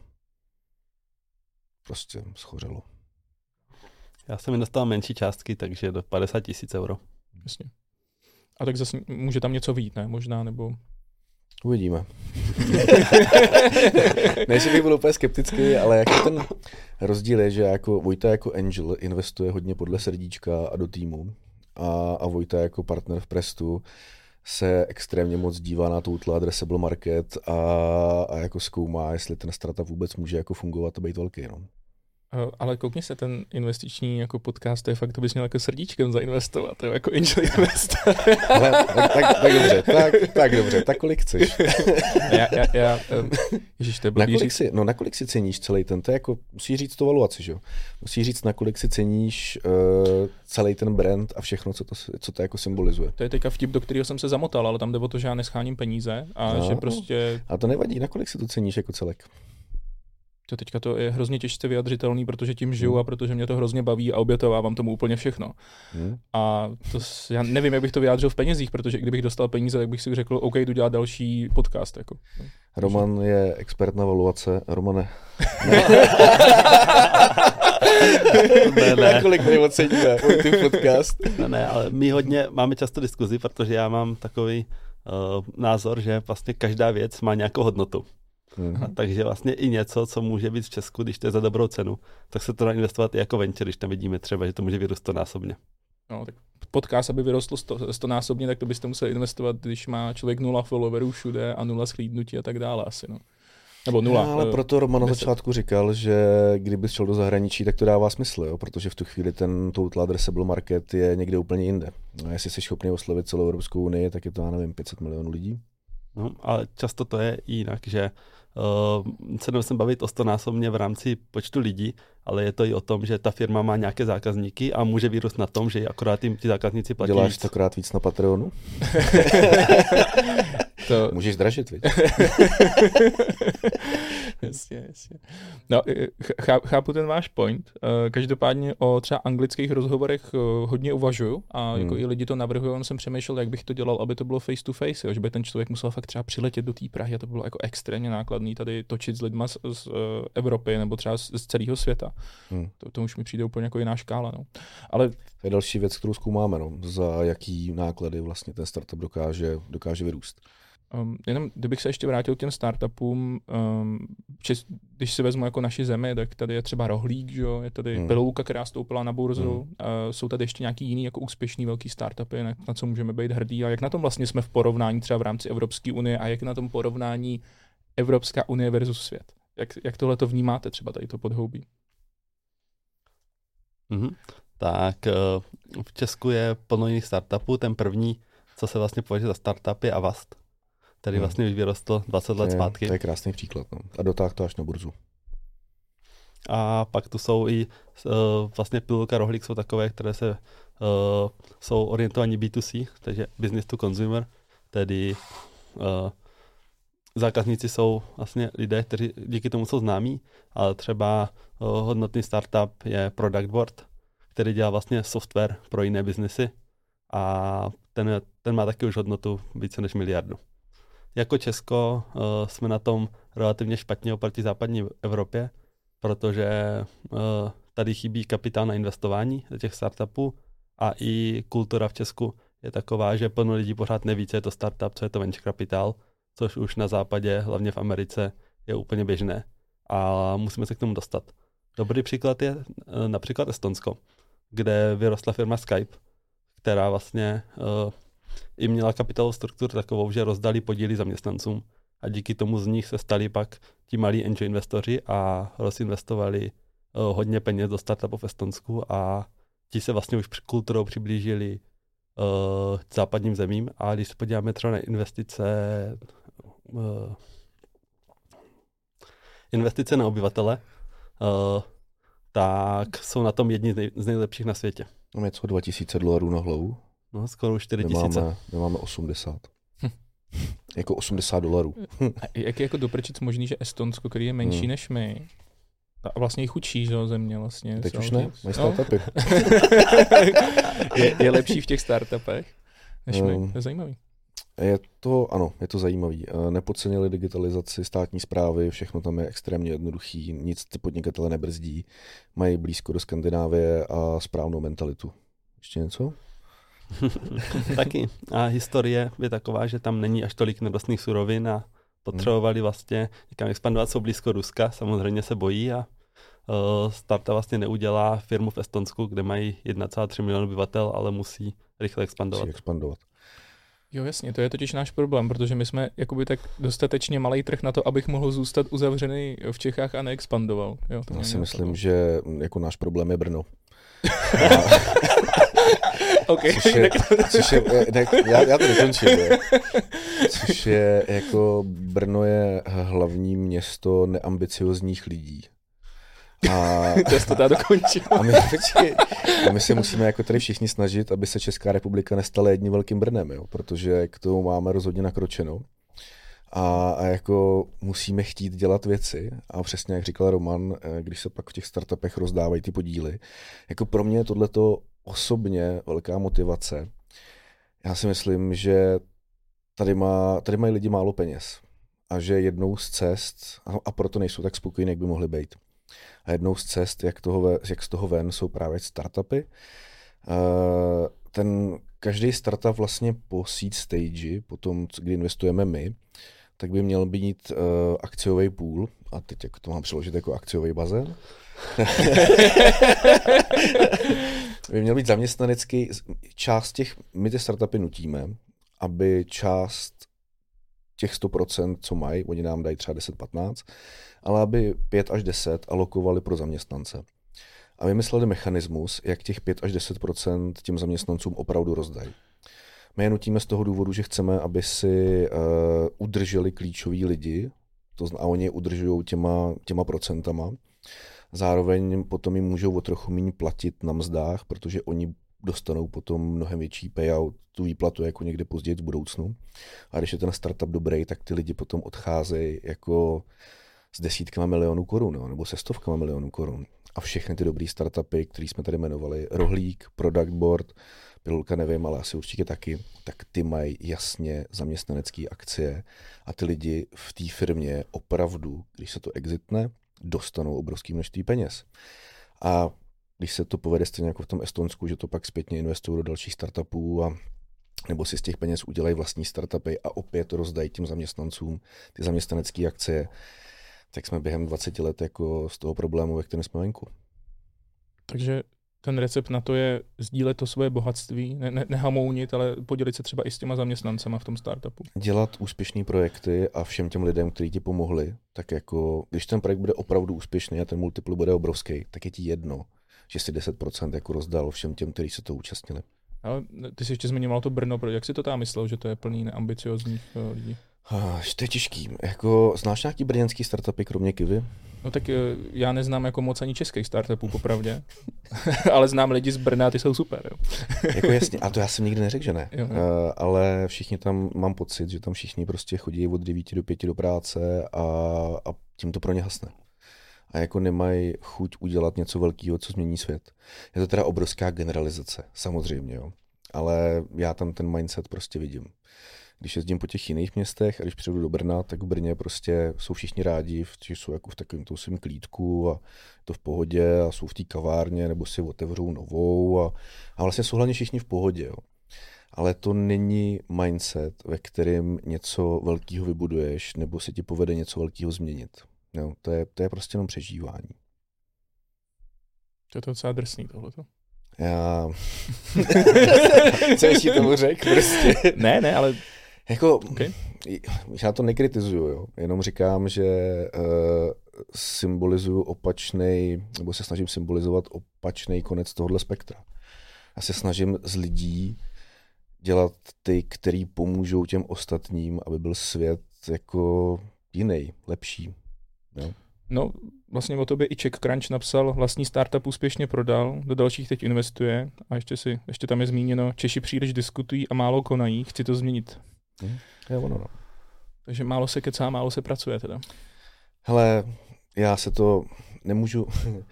Prostě schořelo. Já jsem investoval menší částky, takže do 50 tisíc euro. Jasně. A tak zase může tam něco vít, ne? Možná, nebo... Uvidíme. ne, že bych byl úplně skeptický, ale jako ten rozdíl je, že jako Vojta jako angel investuje hodně podle srdíčka a do týmu a, a Vojta jako partner v Prestu se extrémně moc dívá na total addressable market a, a jako zkoumá, jestli ten startup vůbec může jako fungovat a být velký. No. Uh, ale koukni se, ten investiční jako podcast, to je fakt, to bys měl jako srdíčkem zainvestovat, jo, jako angel investor. Ale, tak, tak, tak, dobře, tak, tak dobře, tak kolik chceš? já, já, já, um, ježiš, to je Nakolik říct. si, no nakolik si ceníš celý ten, to je jako, musíš říct to valuaci, že jo? Musíš říct, nakolik si ceníš uh, celý ten brand a všechno, co to, co to jako symbolizuje. To je teďka vtip, do kterého jsem se zamotal, ale tam jde o to, že já nescháním peníze a No. že prostě A to nevadí, nakolik si to ceníš jako celek. To teďka to je hrozně těžce vyjadřitelný, protože tím žiju Hmm. a protože mě to hrozně baví a obětovávám tomu úplně všechno. Hm? A to, já nevím, jak bych to vyjádřil v penězích, protože kdybych dostal peníze, tak bych si řekl, OK, jdu dělat další podcast. Jako. Roman je expert na valuace. Romane, ne, ne, nakolik my oceníme ty podcast? ne, ne, ale my hodně máme často diskuzi, protože já mám takový uh, názor, že vlastně každá věc má nějakou hodnotu. Hm. A takže vlastně i něco, co může být v Česku, když to je za dobrou cenu, tak se to dá investovat i jako venture, když tam vidíme třeba, že to může vyrůst násobně. No, tak podcast, aby vyrostl sto, stonásobně, tak to byste museli investovat, když má člověk nula followerů všude a nula schlídnutí a tak dále asi. No. Nebo nula. No, ale eh, proto Roman na začátku říkal, že kdyby šel do zahraničí, tak to dává smysl, jo? protože v tu chvíli ten total addressable market je někde úplně jinde. No, jestli jsi schopný oslovit celou Evropskou unii, tak je to, já nevím, 500 milionů lidí. No, ale často to je jinak, že uh, se nemusím bavit o stonásobně v rámci počtu lidí, ale je to i o tom, že ta firma má nějaké zákazníky a může vyrůst na tom, že akorát jim ti zákazníci platí Děláš víc. stokrát víc na Patreonu? to, Můžeš dražit, viď? jasně, jasně. No, chá- chápu ten váš point. Eh, Každopádně o třeba anglických rozhovorech eh, hodně uvažuju a Hmm. jako i lidi to navrhují, on jsem přemýšlel, jak bych to dělal, aby to bylo face to face, jo, že by ten člověk musel fakt třeba přiletět do té Prahy a to bylo jako extrémně nákladný tady točit s lidma z, z Evropy nebo třeba z, z celého světa. Hmm. To, to už mi přijde úplně jako jiná škála. No. Ale To je další věc, kterou zkoumáme, no. za jaký náklady vlastně ten startup dokáže, dokáže vyrůst. Um, jenom kdybych se ještě vrátil k těm startupům, um, čes, když si vezmu jako naši zemi, tak tady je třeba Rohlík, že jo? je tady Hmm. Pilouka, která stoupila na burzu, Hmm. uh, jsou tady ještě nějaký jiný jako úspěšný velký startupy, na, na co můžeme být hrdí a jak na tom vlastně jsme v porovnání třeba v rámci Evropské unie a jak na tom porovnání Evropská unie versus svět. Jak, jak tohle to vnímáte třeba tady to podhoubí? Mhm. Tak eh, v Česku je plno jiných startupů. Ten první, co se vlastně považuje za startup, je Avast, který Hmm. vlastně už vyrostl 20 let je, zpátky. to je krásný příklad. No. A dotáh to až na burzu. A pak tu jsou i uh, vlastně Pilulka Rohlík jsou takové, které se uh, jsou orientovaní B2C, takže business to consumer, tedy uh, zákazníci jsou vlastně lidé, kteří díky tomu jsou známí, ale třeba uh, hodnotný startup je Product Board, který dělá vlastně software pro jiné biznesy a ten, ten má taky už hodnotu více než miliardu. Jako Česko uh, jsme na tom relativně špatně oproti západní Evropě, protože uh, tady chybí kapitál na investování do těch startupů a i kultura v Česku je taková, že plno lidí pořád neví, co je to startup, co je to venture capital, což už na západě, hlavně v Americe, je úplně běžné. A musíme se k tomu dostat. Dobrý příklad je uh, například Estonsko, kde vyrostla firma Skype, která vlastně uh, i měla kapitálovou strukturu takovou, že rozdali podíly zaměstnancům a díky tomu z nich se stali pak ti malí angel investoři a rozinvestovali uh, hodně peněz do startupů v Estonsku a ti se vlastně už kulturou přiblížili uh, západním zemím a když se podíváme třeba na investice uh, investice na obyvatele, uh, tak jsou na tom jedni z, nej, z nejlepších na světě. Máme co 2000 dolarů na hlavu? No, skoro 4 My tisíce. máme, my máme 80. jako 80 dolarů. A jak je jako doprčit možný, že Estonsko, který je menší Hmm. než my, a vlastně i chudší že, jo, země vlastně. Teď už ne, ty- mají no, startupy. je, je, lepší v těch startupech než my. Um, To je zajímavý. Je to, ano, je to zajímavý. Eh, Nepodcenili digitalizaci státní zprávy, všechno tam je extrémně jednoduchý, nic ty podnikatele nebrzdí, mají blízko do Skandinávie a správnou mentalitu. Ještě něco? Taky. A historie je taková, že tam není až tolik nedostných surovin a potřebovali vlastně někam expandovat, jsou blízko Ruska, samozřejmě se bojí a uh, starta vlastně neudělá firmu v Estonsku, kde mají 1,3 milionu obyvatel, ale musí rychle expandovat. Musí expandovat. Jo, jasně, to je totiž náš problém, protože my jsme jakoby tak dostatečně malý trh na to, abych mohl zůstat uzavřený v Čechách a neexpandoval. Jo, to Já si myslím, napadlo. že jako náš problém je Brno. OK, Což je, což je eh, ne, já, já to dokončím. jo. Což je jako Brno je hlavní město neambiciozních lidí. A, to dá dokončil. a, my, počkej, a my se musíme jako tady všichni snažit, aby se Česká republika nestala jedním velkým Brnem, jo? protože k tomu máme rozhodně nakročeno. A, a jako musíme chtít dělat věci a přesně jak říkal Roman, eh, když se pak v těch startupech rozdávají ty podíly, jako pro mě je tohleto osobně velká motivace. Já si myslím, že tady, má, tady mají lidi málo peněz a že jednou z cest, a, proto nejsou tak spokojení, jak by mohli být. A jednou z cest, jak, toho, jak z toho ven, jsou právě startupy. Eh, Ten každý startup vlastně po seed stage, po tom, kdy investujeme my, tak by měl být uh, akciový půl, a teď jak to mám přeložit jako akciový bazén, by měl být zaměstnanecký, část těch, my ty startupy nutíme, aby část těch 100%, co mají, oni nám dají třeba 10-15, ale aby 5 až 10 alokovali pro zaměstnance. A vymysleli mechanismus, jak těch 5 až 10% těm zaměstnancům opravdu rozdají. My je nutíme z toho důvodu, že chceme, aby si uh, udrželi klíčoví lidi, to zna, a oni je udržují těma, těma procentama. Zároveň potom jim můžou o trochu méně platit na mzdách, protože oni dostanou potom mnohem větší payout, tu výplatu jako někde později v budoucnu. A když je ten startup dobrý, tak ty lidi potom odcházejí jako s desítkama milionů korun, nebo se stovkama milionů korun. A všechny ty dobrý startupy, které jsme tady jmenovali, Rohlík, Product Board, Pilulka nevím, ale asi určitě taky, tak ty mají jasně zaměstnanecké akcie a ty lidi v té firmě opravdu, když se to exitne, dostanou obrovské množství peněz. A když se to povede stejně jako v tom Estonsku, že to pak zpětně investují do dalších startupů a nebo si z těch peněz udělají vlastní startupy a opět rozdají těm zaměstnancům ty zaměstnanecké akcie, tak jsme během 20 let jako z toho problému, ve kterém jsme venku. Takže ten recept na to je sdílet to svoje bohatství, ne, ne, nehamounit, ale podělit se třeba i s těma zaměstnancema v tom startupu. Dělat úspěšné projekty a všem těm lidem, kteří ti pomohli, tak jako, když ten projekt bude opravdu úspěšný a ten multipl bude obrovský, tak je ti jedno, že si 10% jako rozdal všem těm, kteří se to účastnili. Ale ty jsi ještě zmiňoval to Brno, jak si to tam myslel, že to je plný neambiciozních eh, lidí? Ah, To je těžký. Jako, znáš nějaký brněnský startupy, kromě Kivy? No tak eh, já neznám jako moc ani českých startupů, popravdě, ale znám lidi z Brna, ty jsou super. Jo. jako jasně, a to já jsem nikdy neřekl, že ne. Jo, jo. Uh, ale všichni tam, mám pocit, že tam všichni prostě chodí od 9 do 5 do práce a, a tím to pro ně hasne. A jako nemají chuť udělat něco velkého, co změní svět. Je to teda obrovská generalizace, samozřejmě, jo. Ale já tam ten mindset prostě vidím když jezdím po těch jiných městech a když přijdu do Brna, tak v Brně prostě jsou všichni rádi, že jsou jako v takovém tom svém klídku a to v pohodě a jsou v té kavárně nebo si otevřou novou a, a vlastně jsou hlavně všichni v pohodě. Jo. Ale to není mindset, ve kterém něco velkého vybuduješ nebo se ti povede něco velkého změnit. Jo, to, je, to je prostě jenom přežívání. To je to docela drsný tohleto. Já... Co ještě tomu řekl? Prostě. ne, ne, ale jako, okay. já to nekritizuju, jo. jenom říkám, že uh, symbolizuju opačný, nebo se snažím symbolizovat opačný konec tohohle spektra. Já se snažím z lidí dělat ty, který pomůžou těm ostatním, aby byl svět jako jiný, lepší. Jo? No, vlastně o tobě i Czech Crunch napsal, vlastní startup úspěšně prodal, do dalších teď investuje a ještě, si, ještě tam je zmíněno, Češi příliš diskutují a málo konají, chci to změnit. Hmm. Je ono, no. Takže málo se kecá, málo se pracuje teda. Hele, já se to nemůžu,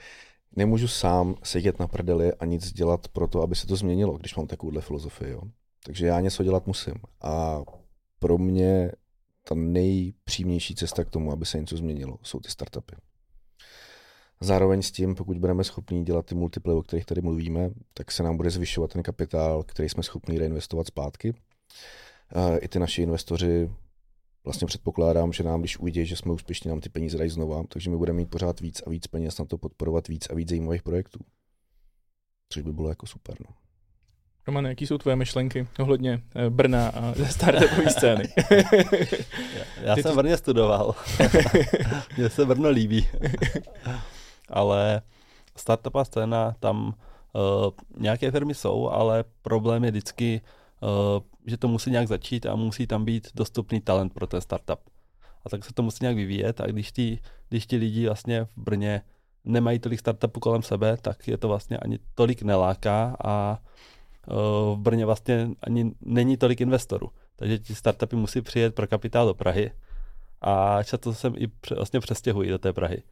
nemůžu sám sedět na prdeli a nic dělat pro to, aby se to změnilo, když mám takovouhle filozofii. Jo. Takže já něco dělat musím. A pro mě ta nejpřímější cesta k tomu, aby se něco změnilo, jsou ty startupy. Zároveň s tím, pokud budeme schopni dělat ty multiply, o kterých tady mluvíme, tak se nám bude zvyšovat ten kapitál, který jsme schopni reinvestovat zpátky i ty naši investoři vlastně předpokládám, že nám, když uvidí, že jsme úspěšní, nám ty peníze dají znova, takže my budeme mít pořád víc a víc peněz na to podporovat víc a víc zajímavých projektů. Což by bylo jako super. No. Roman, jaký jsou tvoje myšlenky ohledně eh, Brna a startupové scény? já, já jsem v Brně studoval. Mně se Brno líbí. ale startupová scéna, tam uh, nějaké firmy jsou, ale problém je vždycky uh, že to musí nějak začít a musí tam být dostupný talent pro ten startup. A tak se to musí nějak vyvíjet a když ti, když lidi vlastně v Brně nemají tolik startupů kolem sebe, tak je to vlastně ani tolik neláká a uh, v Brně vlastně ani není tolik investorů. Takže ti startupy musí přijet pro kapitál do Prahy a často se i vlastně přestěhují do té Prahy.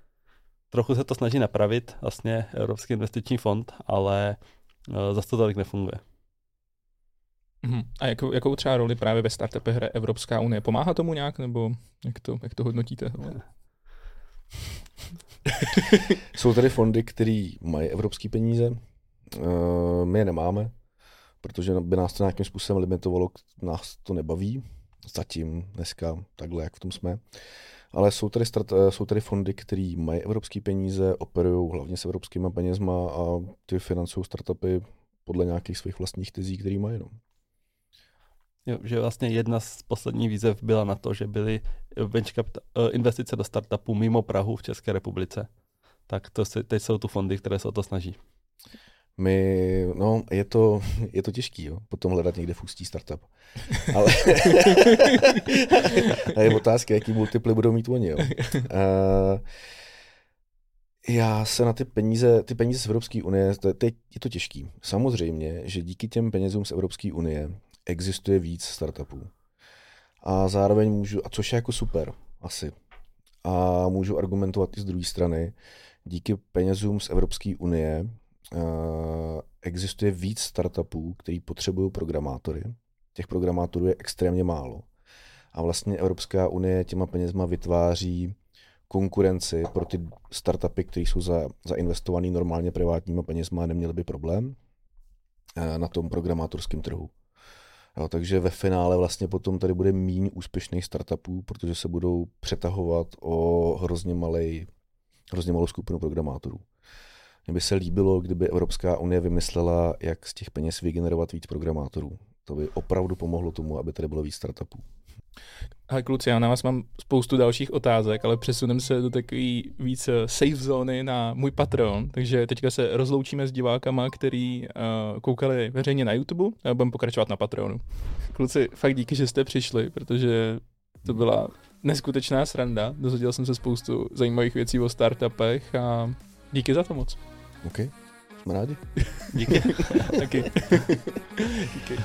Trochu se to snaží napravit vlastně Evropský investiční fond, ale uh, zase to tolik nefunguje. Uh-huh. A jakou, jakou třeba roli právě ve startupech hraje Evropská unie? Pomáhá tomu nějak, nebo jak to, jak to hodnotíte? Jsou tady fondy, které mají evropské peníze, uh, my je nemáme, protože by nás to nějakým způsobem limitovalo, nás to nebaví, zatím, dneska, takhle, jak v tom jsme. Ale jsou tady, start, eh, jsou tady fondy, které mají evropské peníze, operují hlavně s evropskými penězma a ty financují startupy podle nějakých svých vlastních tezí, které mají. No. Jo, že vlastně jedna z posledních výzev byla na to, že byly venture eh, investice do startupů mimo Prahu v České republice. Tak to si, teď jsou tu fondy, které se o to snaží. My, no, je to, je to těžký, jo, potom hledat někde fustí startup. Ale a je otázka, jaký multiply budou mít oni, jo. Uh, já se na ty peníze, ty peníze z Evropské unie, teď je to těžký. Samozřejmě, že díky těm penězům z Evropské unie existuje víc startupů. A zároveň můžu, a což je jako super, asi. A můžu argumentovat i z druhé strany, díky penězům z Evropské unie uh, existuje víc startupů, který potřebují programátory. Těch programátorů je extrémně málo. A vlastně Evropská unie těma penězma vytváří konkurenci pro ty startupy, které jsou za, zainvestované normálně privátníma penězma a neměly by problém uh, na tom programátorském trhu. Jo, takže ve finále vlastně potom tady bude méně úspěšných startupů, protože se budou přetahovat o hrozně, malej, hrozně malou skupinu programátorů. Mně by se líbilo, kdyby Evropská unie vymyslela, jak z těch peněz vygenerovat víc programátorů. To by opravdu pomohlo tomu, aby tady bylo víc startupů. Ale kluci, já na vás mám spoustu dalších otázek, ale přesunem se do takové víc eh, safe zóny na můj Patreon, takže teďka se rozloučíme s divákama, který uh, koukali veřejně na YouTube a budeme pokračovat na Patreonu. Kluci, fakt díky, že jste přišli, protože to byla neskutečná sranda. Dozvěděl jsem se spoustu zajímavých věcí o startupech a díky za to moc. OK, jsme rádi. Díky. Taky. díky.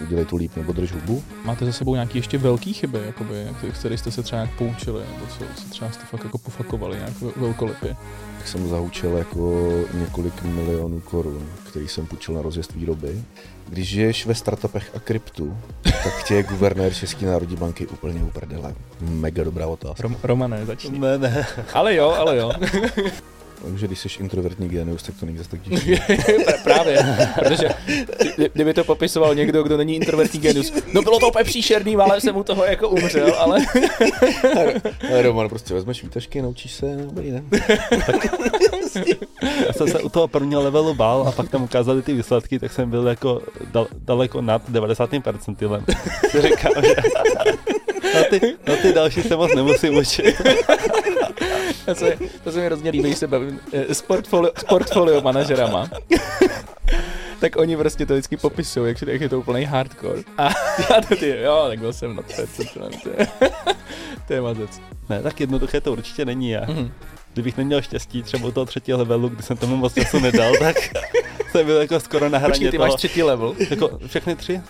Udělej to líp nebo drž hubu. Máte za sebou nějaký ještě velký chyby, jakoby, které jste se třeba nějak poučili, nebo co, co třeba jste fakt jako pofakovali nějak velkolepě? Tak jsem zahučil jako několik milionů korun, který jsem půjčil na rozjezd výroby. Když žiješ ve startupech a kryptu, tak tě je guvernér České národní banky úplně uprdele. Mega dobrá otázka. Rom, Romane, začni. Ne, ne. Ale jo, ale jo. Takže když jsi introvertní genius, tak to není zase tak těžké. Právě, protože kdy- kdyby to popisoval někdo, kdo není introvertní genius, no bylo to úplně příšerný, ale jsem u toho jako umřel, ale Ale Roman, prostě vezmeš výtažky, naučíš se, dobrý ne? Já jsem se u toho prvního levelu bál a pak tam ukázali ty výsledky, tak jsem byl jako dal, daleko nad 90. percentilem. Říkám, že na ty, na ty další se moc nemusím učit. to se, to se mi hrozně líbí, když se bavím eh, s portfolio, s portfolio manažerama. tak oni prostě to vždycky popisují, jak, jak je to úplný hardcore. A já to ty, jo, tak byl jsem na. To je- To je mazec. Ne, tak jednoduché to určitě není já. Mhm. Kdybych neměl štěstí třeba u toho třetího levelu, kdy jsem tomu moc času nedal, tak jsem byl jako skoro na hraně Počkej, ty toho. máš třetí level. Jako všechny tři?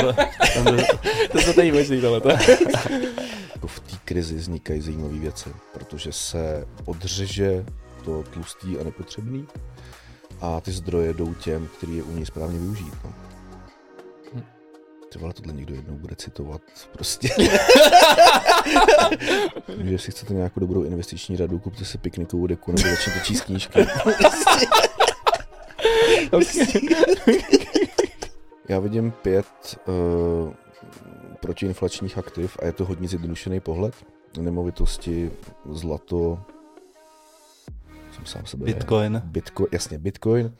To? To se tady možný. Jako v té krizi vznikají zajímavé věci, protože se odřeže to tlustý a nepotřebný a ty zdroje jdou těm, který je umí správně využít. No. Hm. Třeba tohle někdo jednou bude citovat. Prostě. že jestli chcete nějakou dobrou investiční radu, kupte si piknikovou deku nebo začněte číst knížky. Já vidím pět uh, protiinflačních aktiv a je to hodně zjednodušený pohled. Nemovitosti, zlato, jsem sám sebe. Bitcoin. Bitcoin, jasně, Bitcoin,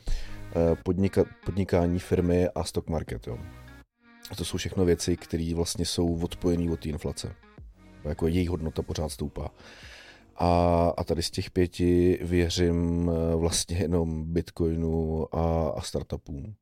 eh, podnika, podnikání firmy a stock market. Jo. A to jsou všechno věci, které vlastně jsou odpojené od té inflace. Jako jejich hodnota pořád stoupá. A, a tady z těch pěti věřím eh, vlastně jenom Bitcoinu a, a startupům.